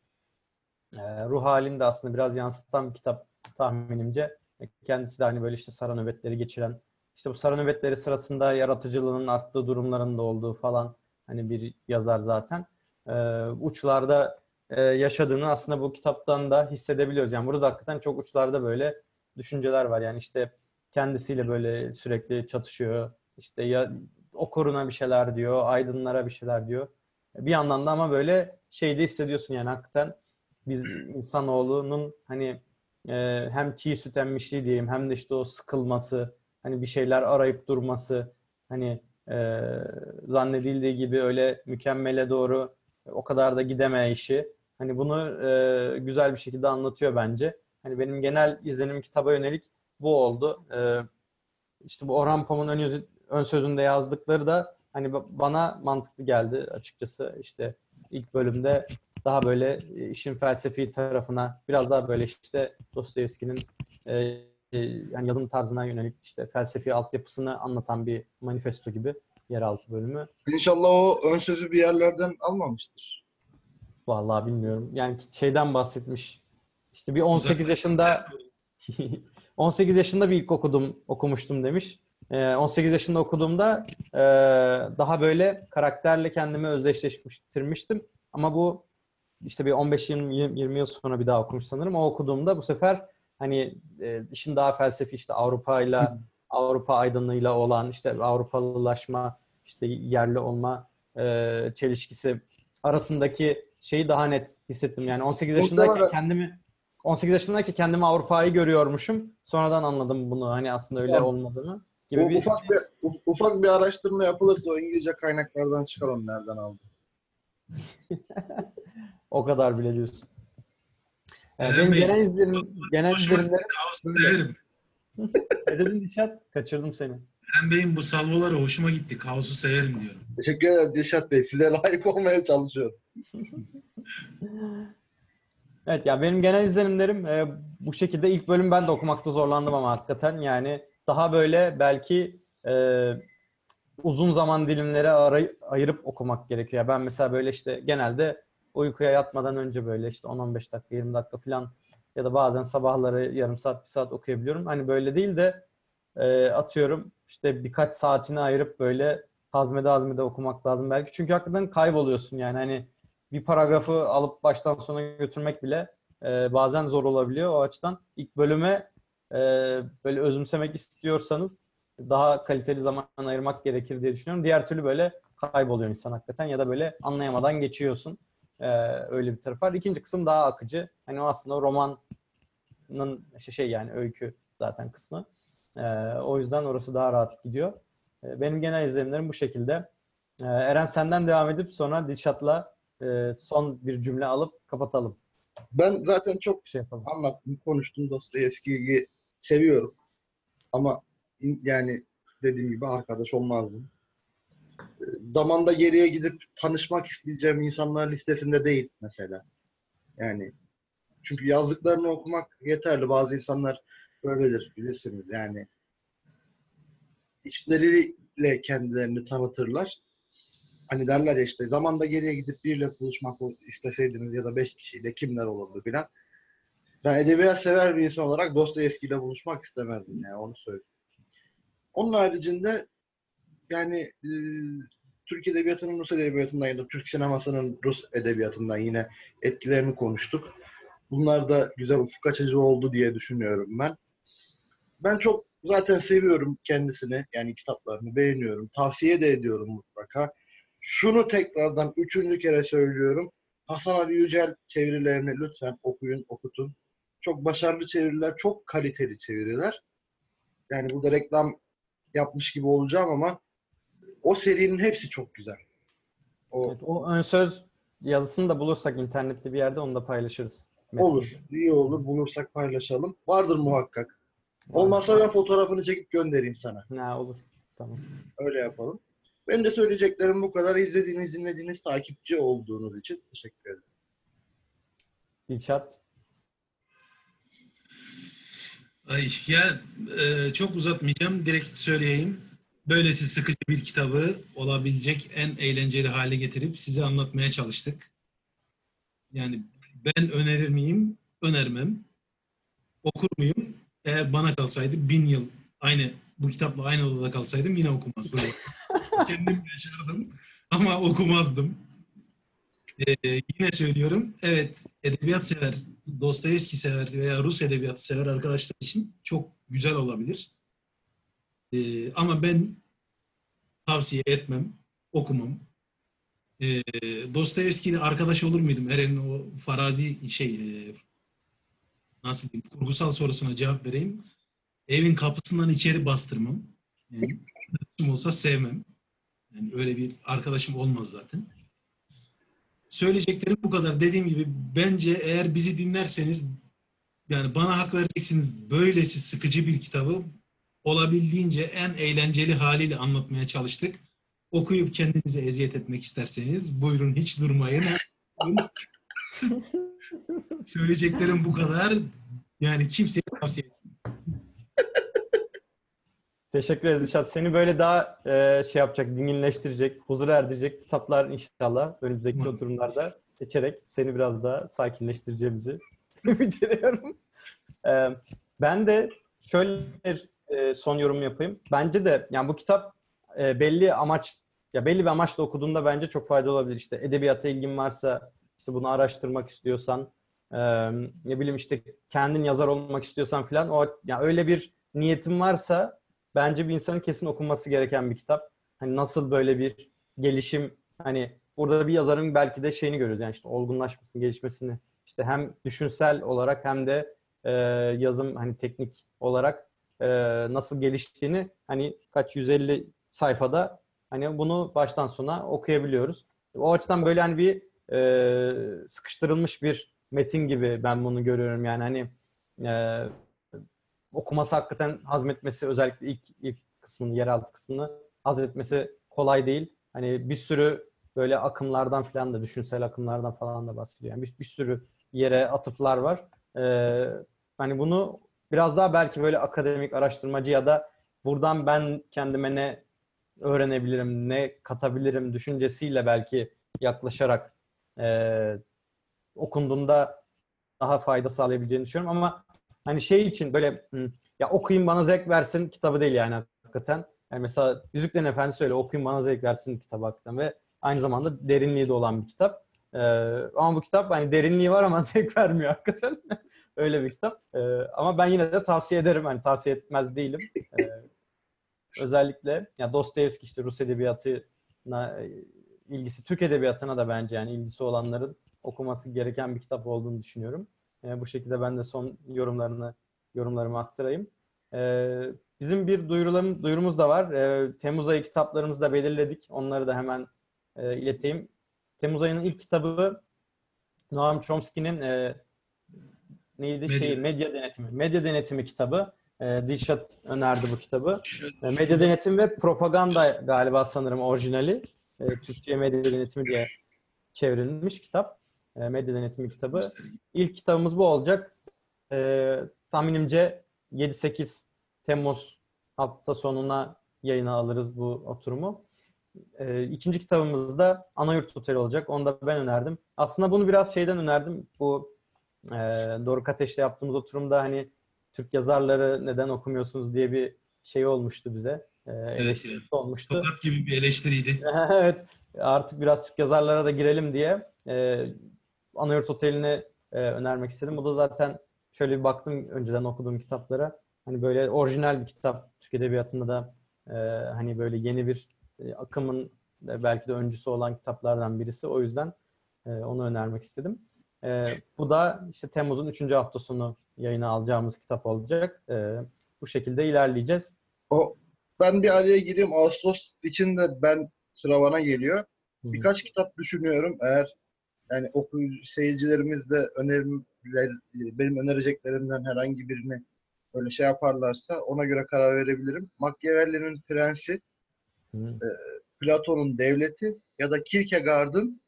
e, ruh halini de aslında biraz yansıtan bir kitap tahminimce. Kendisi de hani böyle işte sara nöbetleri geçiren, işte bu sara nöbetleri sırasında yaratıcılığının arttığı durumlarında olduğu falan hani bir yazar zaten. E, uçlarda e, yaşadığını aslında bu kitaptan da hissedebiliyoruz. Yani burada hakikaten çok uçlarda böyle düşünceler var. Yani işte kendisiyle böyle sürekli çatışıyor. İşte ya okuruna bir şeyler diyor, aydınlara bir şeyler diyor. Bir yandan da ama böyle şeyde hissediyorsun yani hakikaten biz insanoğlunun hani e, hem çiğ süt emmişliği diyeyim hem de işte o sıkılması, hani bir şeyler arayıp durması, hani e, zannedildiği gibi öyle mükemmele doğru o kadar da gidemeyişi. Hani bunu e, güzel bir şekilde anlatıyor bence. Hani benim genel izlenim kitaba yönelik bu oldu. E, işte bu Orhan Pamuk'un ön, ön sözünde yazdıkları da hani ba- bana mantıklı geldi açıkçası. İşte ilk bölümde daha böyle e, işin felsefi tarafına biraz daha böyle işte Dostoyevski'nin e, e, yani yazım tarzına yönelik işte felsefi altyapısını anlatan bir manifesto gibi yeraltı bölümü. İnşallah o ön sözü bir yerlerden almamıştır. Vallahi bilmiyorum. Yani şeyden bahsetmiş. İşte bir 18 yaşında 18 yaşında bir ilk okudum, okumuştum demiş. Ee, 18 yaşında okuduğumda e, daha böyle karakterle kendimi özdeşleştirmiştim. Ama bu işte bir 15-20 20 yıl sonra bir daha okumuş sanırım. O okuduğumda bu sefer hani e, işin daha felsefi işte Avrupa'yla Avrupa aydınlığıyla olan işte Avrupalılaşma, işte yerli olma e, çelişkisi arasındaki şeyi daha net hissettim. Yani 18 yaşındayken kendimi 18 yaşındaki kendimi Avrupa'yı görüyormuşum. Sonradan anladım bunu hani aslında öyle olmadığını. Gibi O bir ufak bir uf- ufak bir araştırma yapılırsa o İngilizce kaynaklardan çıkar onu nereden aldı. o kadar bile diyorsun. Ee, Eren benim genel izlenim, genel severim. ne dedin Dişat? Kaçırdım seni. Eren Bey'in bu salvoları hoşuma gitti. Kaosu severim diyorum. Teşekkür ederim Dilşat Bey. Size layık olmaya çalışıyorum. Evet ya benim genel izlenimlerim e, bu şekilde ilk bölüm ben de okumakta zorlandım ama hakikaten yani daha böyle belki e, uzun zaman dilimleri aray- ayırıp okumak gerekiyor. Ben mesela böyle işte genelde uykuya yatmadan önce böyle işte 10-15 dakika 20 dakika falan ya da bazen sabahları yarım saat bir saat okuyabiliyorum. Hani böyle değil de e, atıyorum işte birkaç saatini ayırıp böyle hazmede hazmede okumak lazım belki. Çünkü hakikaten kayboluyorsun yani hani bir paragrafı alıp baştan sona götürmek bile e, bazen zor olabiliyor. O açıdan ilk bölüme e, böyle özümsemek istiyorsanız daha kaliteli zaman ayırmak gerekir diye düşünüyorum. Diğer türlü böyle kayboluyor insan hakikaten ya da böyle anlayamadan geçiyorsun. E, öyle bir taraf var. İkinci kısım daha akıcı. Hani o aslında romanın şey, şey yani öykü zaten kısmı. E, o yüzden orası daha rahat gidiyor. E, benim genel izlenimlerim bu şekilde. E, Eren senden devam edip sonra Dilşat'la e, son bir cümle alıp kapatalım. Ben zaten çok şey yapalım. anlattım, konuştum Dostoyevski'yi seviyorum. Ama yani dediğim gibi arkadaş olmazdım. Ee, Zamanda geriye gidip tanışmak isteyeceğim insanlar listesinde değil mesela. Yani çünkü yazdıklarını okumak yeterli. Bazı insanlar böyledir bilirsiniz yani. İşleriyle kendilerini tanıtırlar. Hani derler ya işte zamanda geriye gidip biriyle buluşmak isteseydiniz ya da beş kişiyle kimler olurdu filan. Ben edebiyat sever bir insan olarak Dostoyevski ile buluşmak istemezdim yani onu söyleyeyim. Onun haricinde yani e, Türk edebiyatının Rus edebiyatından ya da Türk sinemasının Rus edebiyatından yine etkilerini konuştuk. Bunlar da güzel ufuk açıcı oldu diye düşünüyorum ben. Ben çok zaten seviyorum kendisini yani kitaplarını beğeniyorum. Tavsiye de ediyorum mutlaka. Şunu tekrardan üçüncü kere söylüyorum. Hasan Ali Yücel çevirilerini lütfen okuyun, okutun. Çok başarılı çeviriler, çok kaliteli çeviriler. Yani burada reklam yapmış gibi olacağım ama o serinin hepsi çok güzel. O Evet, o ön söz yazısını da bulursak internette bir yerde onu da paylaşırız. olur, iyi olur. Bulursak paylaşalım. Vardır muhakkak. Olmazsa ben fotoğrafını çekip göndereyim sana. Ha, olur. Tamam. Öyle yapalım. Benim de söyleyeceklerim bu kadar. İzlediğiniz, dinlediğiniz, takipçi olduğunuz için teşekkür ederim. Dilşat. Ay ya e, çok uzatmayacağım. Direkt söyleyeyim. Böylesi sıkıcı bir kitabı olabilecek en eğlenceli hale getirip size anlatmaya çalıştık. Yani ben önerir miyim? Önermem. Okur muyum? Eğer bana kalsaydı bin yıl aynı bu kitapla aynı odada kalsaydım yine okumazdım. Kendim yaşardım ama okumazdım. Ee, yine söylüyorum. Evet, edebiyat sever, Dostoyevski sever veya Rus edebiyatı sever arkadaşlar için çok güzel olabilir. Ee, ama ben tavsiye etmem, okumam. Ee, Dostoyevski ile arkadaş olur muydum? Eren'in o farazi şey e, nasıl diyeyim kurgusal sorusuna cevap vereyim. Evin kapısından içeri bastırmam. Yani olsa sevmem. Yani öyle bir arkadaşım olmaz zaten. Söyleyeceklerim bu kadar. Dediğim gibi bence eğer bizi dinlerseniz yani bana hak vereceksiniz böylesi sıkıcı bir kitabı olabildiğince en eğlenceli haliyle anlatmaya çalıştık. Okuyup kendinize eziyet etmek isterseniz buyurun hiç durmayın. Söyleyeceklerim bu kadar. Yani kimseye tavsiye Teşekkür ederiz Dilşat. Seni böyle daha e, şey yapacak, dinginleştirecek, huzur erdirecek kitaplar inşallah önümüzdeki oturumlarda seçerek seni biraz daha sakinleştireceğimizi ümit ediyorum. E, ben de şöyle bir e, son yorum yapayım. Bence de yani bu kitap e, belli amaç ya belli bir amaçla okuduğunda bence çok faydalı olabilir. İşte edebiyata ilgin varsa, işte bunu araştırmak istiyorsan, e, ne bileyim işte kendin yazar olmak istiyorsan falan o ya öyle bir niyetin varsa bence bir insanın kesin okunması gereken bir kitap. Hani nasıl böyle bir gelişim hani burada bir yazarın belki de şeyini görüyoruz yani işte olgunlaşmasını, gelişmesini işte hem düşünsel olarak hem de e, yazım hani teknik olarak e, nasıl geliştiğini hani kaç 150 sayfada hani bunu baştan sona okuyabiliyoruz. O açıdan böyle hani bir e, sıkıştırılmış bir metin gibi ben bunu görüyorum yani hani e, okuması hakikaten hazmetmesi özellikle ilk ilk kısmını yeraltı kısmını hazmetmesi kolay değil. Hani bir sürü böyle akımlardan falan da düşünsel akımlardan falan da bahsediyor. Yani bir, bir sürü yere atıflar var. Ee, hani bunu biraz daha belki böyle akademik araştırmacı ya da buradan ben kendime ne öğrenebilirim, ne katabilirim düşüncesiyle belki yaklaşarak e, okunduğunda daha fayda sağlayabileceğini düşünüyorum ama hani şey için böyle hı, ya okuyayım bana zevk versin kitabı değil yani hakikaten. Yani mesela Yüzüklerin Efendisi öyle okuyayım bana zevk versin kitabı hakikaten ve aynı zamanda derinliği de olan bir kitap. Ee, ama bu kitap hani derinliği var ama zevk vermiyor hakikaten. öyle bir kitap. Ee, ama ben yine de tavsiye ederim. Hani tavsiye etmez değilim. Ee, özellikle ya Dostoyevski işte Rus edebiyatına e, ilgisi, Türk edebiyatına da bence yani ilgisi olanların okuması gereken bir kitap olduğunu düşünüyorum. Ee, bu şekilde ben de son yorumlarını yorumlarımı aktarayım. Ee, bizim bir duyurularım, duyurumuz da var. Ee, Temmuz ayı kitaplarımızı da belirledik. Onları da hemen e, ileteyim. Temmuz ayının ilk kitabı Noam Chomsky'nin e, neydi Medya. şey medya denetimi. Medya denetimi kitabı. E, Dilşat önerdi bu kitabı. E, medya denetimi ve propaganda galiba sanırım orijinali. E, Türkçe'ye medya denetimi diye çevrilmiş kitap. E, medya denetimi kitabı. İlk kitabımız bu olacak. E, tahminimce 7-8 Temmuz hafta sonuna yayına alırız bu oturumu. E, ikinci kitabımız da Anayurt Oteli olacak. Onu da ben önerdim. Aslında bunu biraz şeyden önerdim. Bu e, Doruk Ateş'te yaptığımız oturumda hani Türk yazarları neden okumuyorsunuz diye bir şey olmuştu bize. E, eleştirisi evet. olmuştu. Tokat gibi bir eleştiriydi. evet. Artık biraz Türk yazarlara da girelim diye e, Anayurt Oteli'ni e, önermek istedim. Bu da zaten şöyle bir baktım önceden okuduğum kitaplara. Hani böyle orijinal bir kitap. Türk Edebiyatı'nda da e, hani böyle yeni bir e, akımın e, belki de öncüsü olan kitaplardan birisi. O yüzden e, onu önermek istedim. E, bu da işte Temmuz'un 3. hafta sonu yayına alacağımız kitap olacak. E, bu şekilde ilerleyeceğiz. O ben bir araya gireyim. Ağustos için de ben sıra bana geliyor. Birkaç kitap düşünüyorum. Eğer yani okuyucu seyircilerimiz de öneriler, benim önereceklerimden herhangi birini öyle şey yaparlarsa ona göre karar verebilirim. Machiavelli'nin Prensi, Hı. Platon'un Devleti ya da Kierkegaard'ın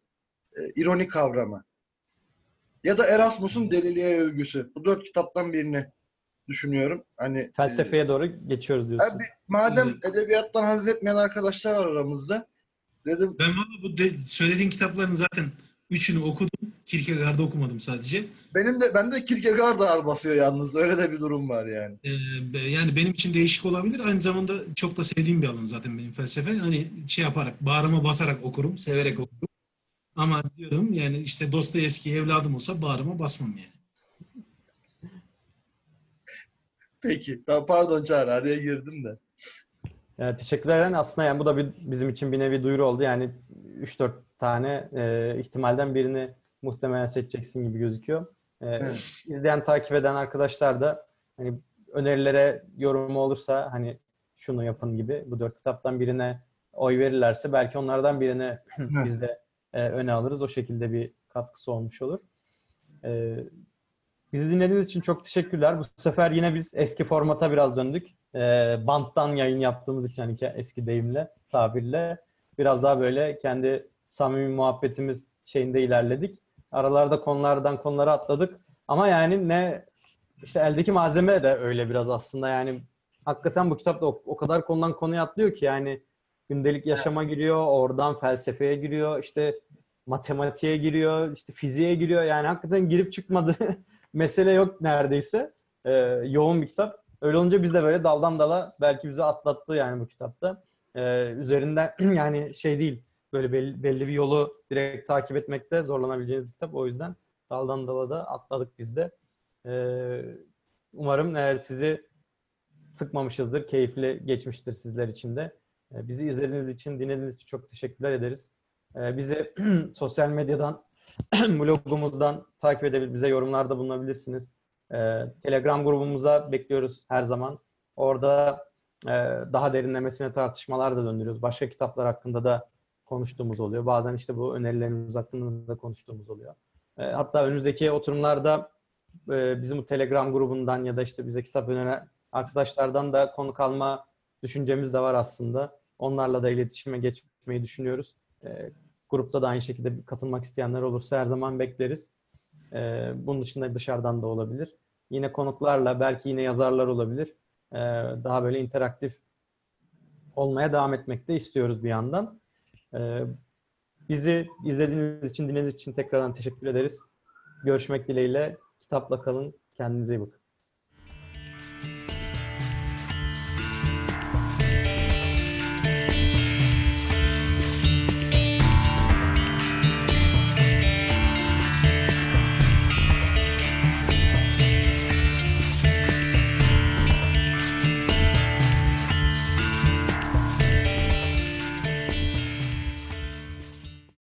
e, ironi kavramı. Ya da Erasmus'un Deliliğe Övgüsü. Bu dört kitaptan birini düşünüyorum. Hani e, Felsefeye doğru geçiyoruz diyorsun. Abi, madem Evet. edebiyattan haz etmeyen arkadaşlar var aramızda. Dedim Ben valla bu de- söylediğin kitapların zaten üçünü okudum. Kierkegaard'ı okumadım sadece. benim de ben de Kierkegaard ağır basıyor yalnız. Öyle de bir durum var yani. Ee, yani benim için değişik olabilir. Aynı zamanda çok da sevdiğim bir alan zaten benim felsefe. Hani şey yaparak, bağrıma basarak okurum, severek okurum. Ama diyorum yani işte Dostoyevski evladım olsa bağrıma basmam yani. Peki. Tamam, pardon Çağrı araya girdim de. Evet, teşekkürler. Yani aslında yani bu da bir, bizim için bir nevi duyuru oldu. Yani 3-4 tane e, ihtimalden birini muhtemelen seçeceksin gibi gözüküyor. E, Evet. İzleyen, takip eden arkadaşlar da hani önerilere yorumu olursa hani şunu yapın gibi bu dört kitaptan birine oy verirlerse belki onlardan birine biz de e, öne alırız. O şekilde bir katkısı olmuş olur. E, bizi dinlediğiniz için çok teşekkürler. Bu sefer yine biz eski formata biraz döndük. E, banttan yayın yaptığımız için hani eski deyimle, tabirle biraz daha böyle kendi samimi muhabbetimiz şeyinde ilerledik. Aralarda konulardan konulara atladık. Ama yani ne işte eldeki malzeme de öyle biraz aslında yani hakikaten bu kitapta o, o kadar konudan konuya atlıyor ki yani gündelik yaşama giriyor, oradan felsefeye giriyor, işte matematiğe giriyor, işte fiziğe giriyor. Yani hakikaten girip çıkmadığı mesele yok neredeyse. Ee, yoğun bir kitap. Öyle olunca biz de böyle daldan dala belki bizi atlattı yani bu kitapta. Ee, üzerinden yani şey değil böyle belli, belli bir yolu direkt takip etmekte zorlanabileceğiniz bir kitap. O yüzden daldan dala da atladık biz de. Ee, umarım e, sizi sıkmamışızdır. Keyifli geçmiştir sizler için de. Ee, bizi izlediğiniz için, dinlediğiniz için çok teşekkürler ederiz. Ee, bizi sosyal medyadan blogumuzdan takip edebilir, bize yorumlarda bulunabilirsiniz. Ee, Telegram grubumuza bekliyoruz her zaman. Orada e, daha derinlemesine tartışmalar da döndürüyoruz. Başka kitaplar hakkında da konuştuğumuz oluyor. Bazen işte bu önerilerimiz hakkında da konuştuğumuz oluyor. E, hatta önümüzdeki oturumlarda e, bizim bu Telegram grubundan ya da işte bize kitap öneren arkadaşlardan da konuk alma düşüncemiz de var aslında. Onlarla da iletişime geçmeyi düşünüyoruz. E, grupta da aynı şekilde katılmak isteyenler olursa her zaman bekleriz. E, bunun dışında dışarıdan da olabilir. Yine konuklarla belki yine yazarlar olabilir. E, daha böyle interaktif olmaya devam etmek de istiyoruz bir yandan. E, bizi izlediğiniz için, dinlediğiniz için tekrardan teşekkür ederiz. Görüşmek dileğiyle. Kitapla kalın. Kendinize iyi bakın.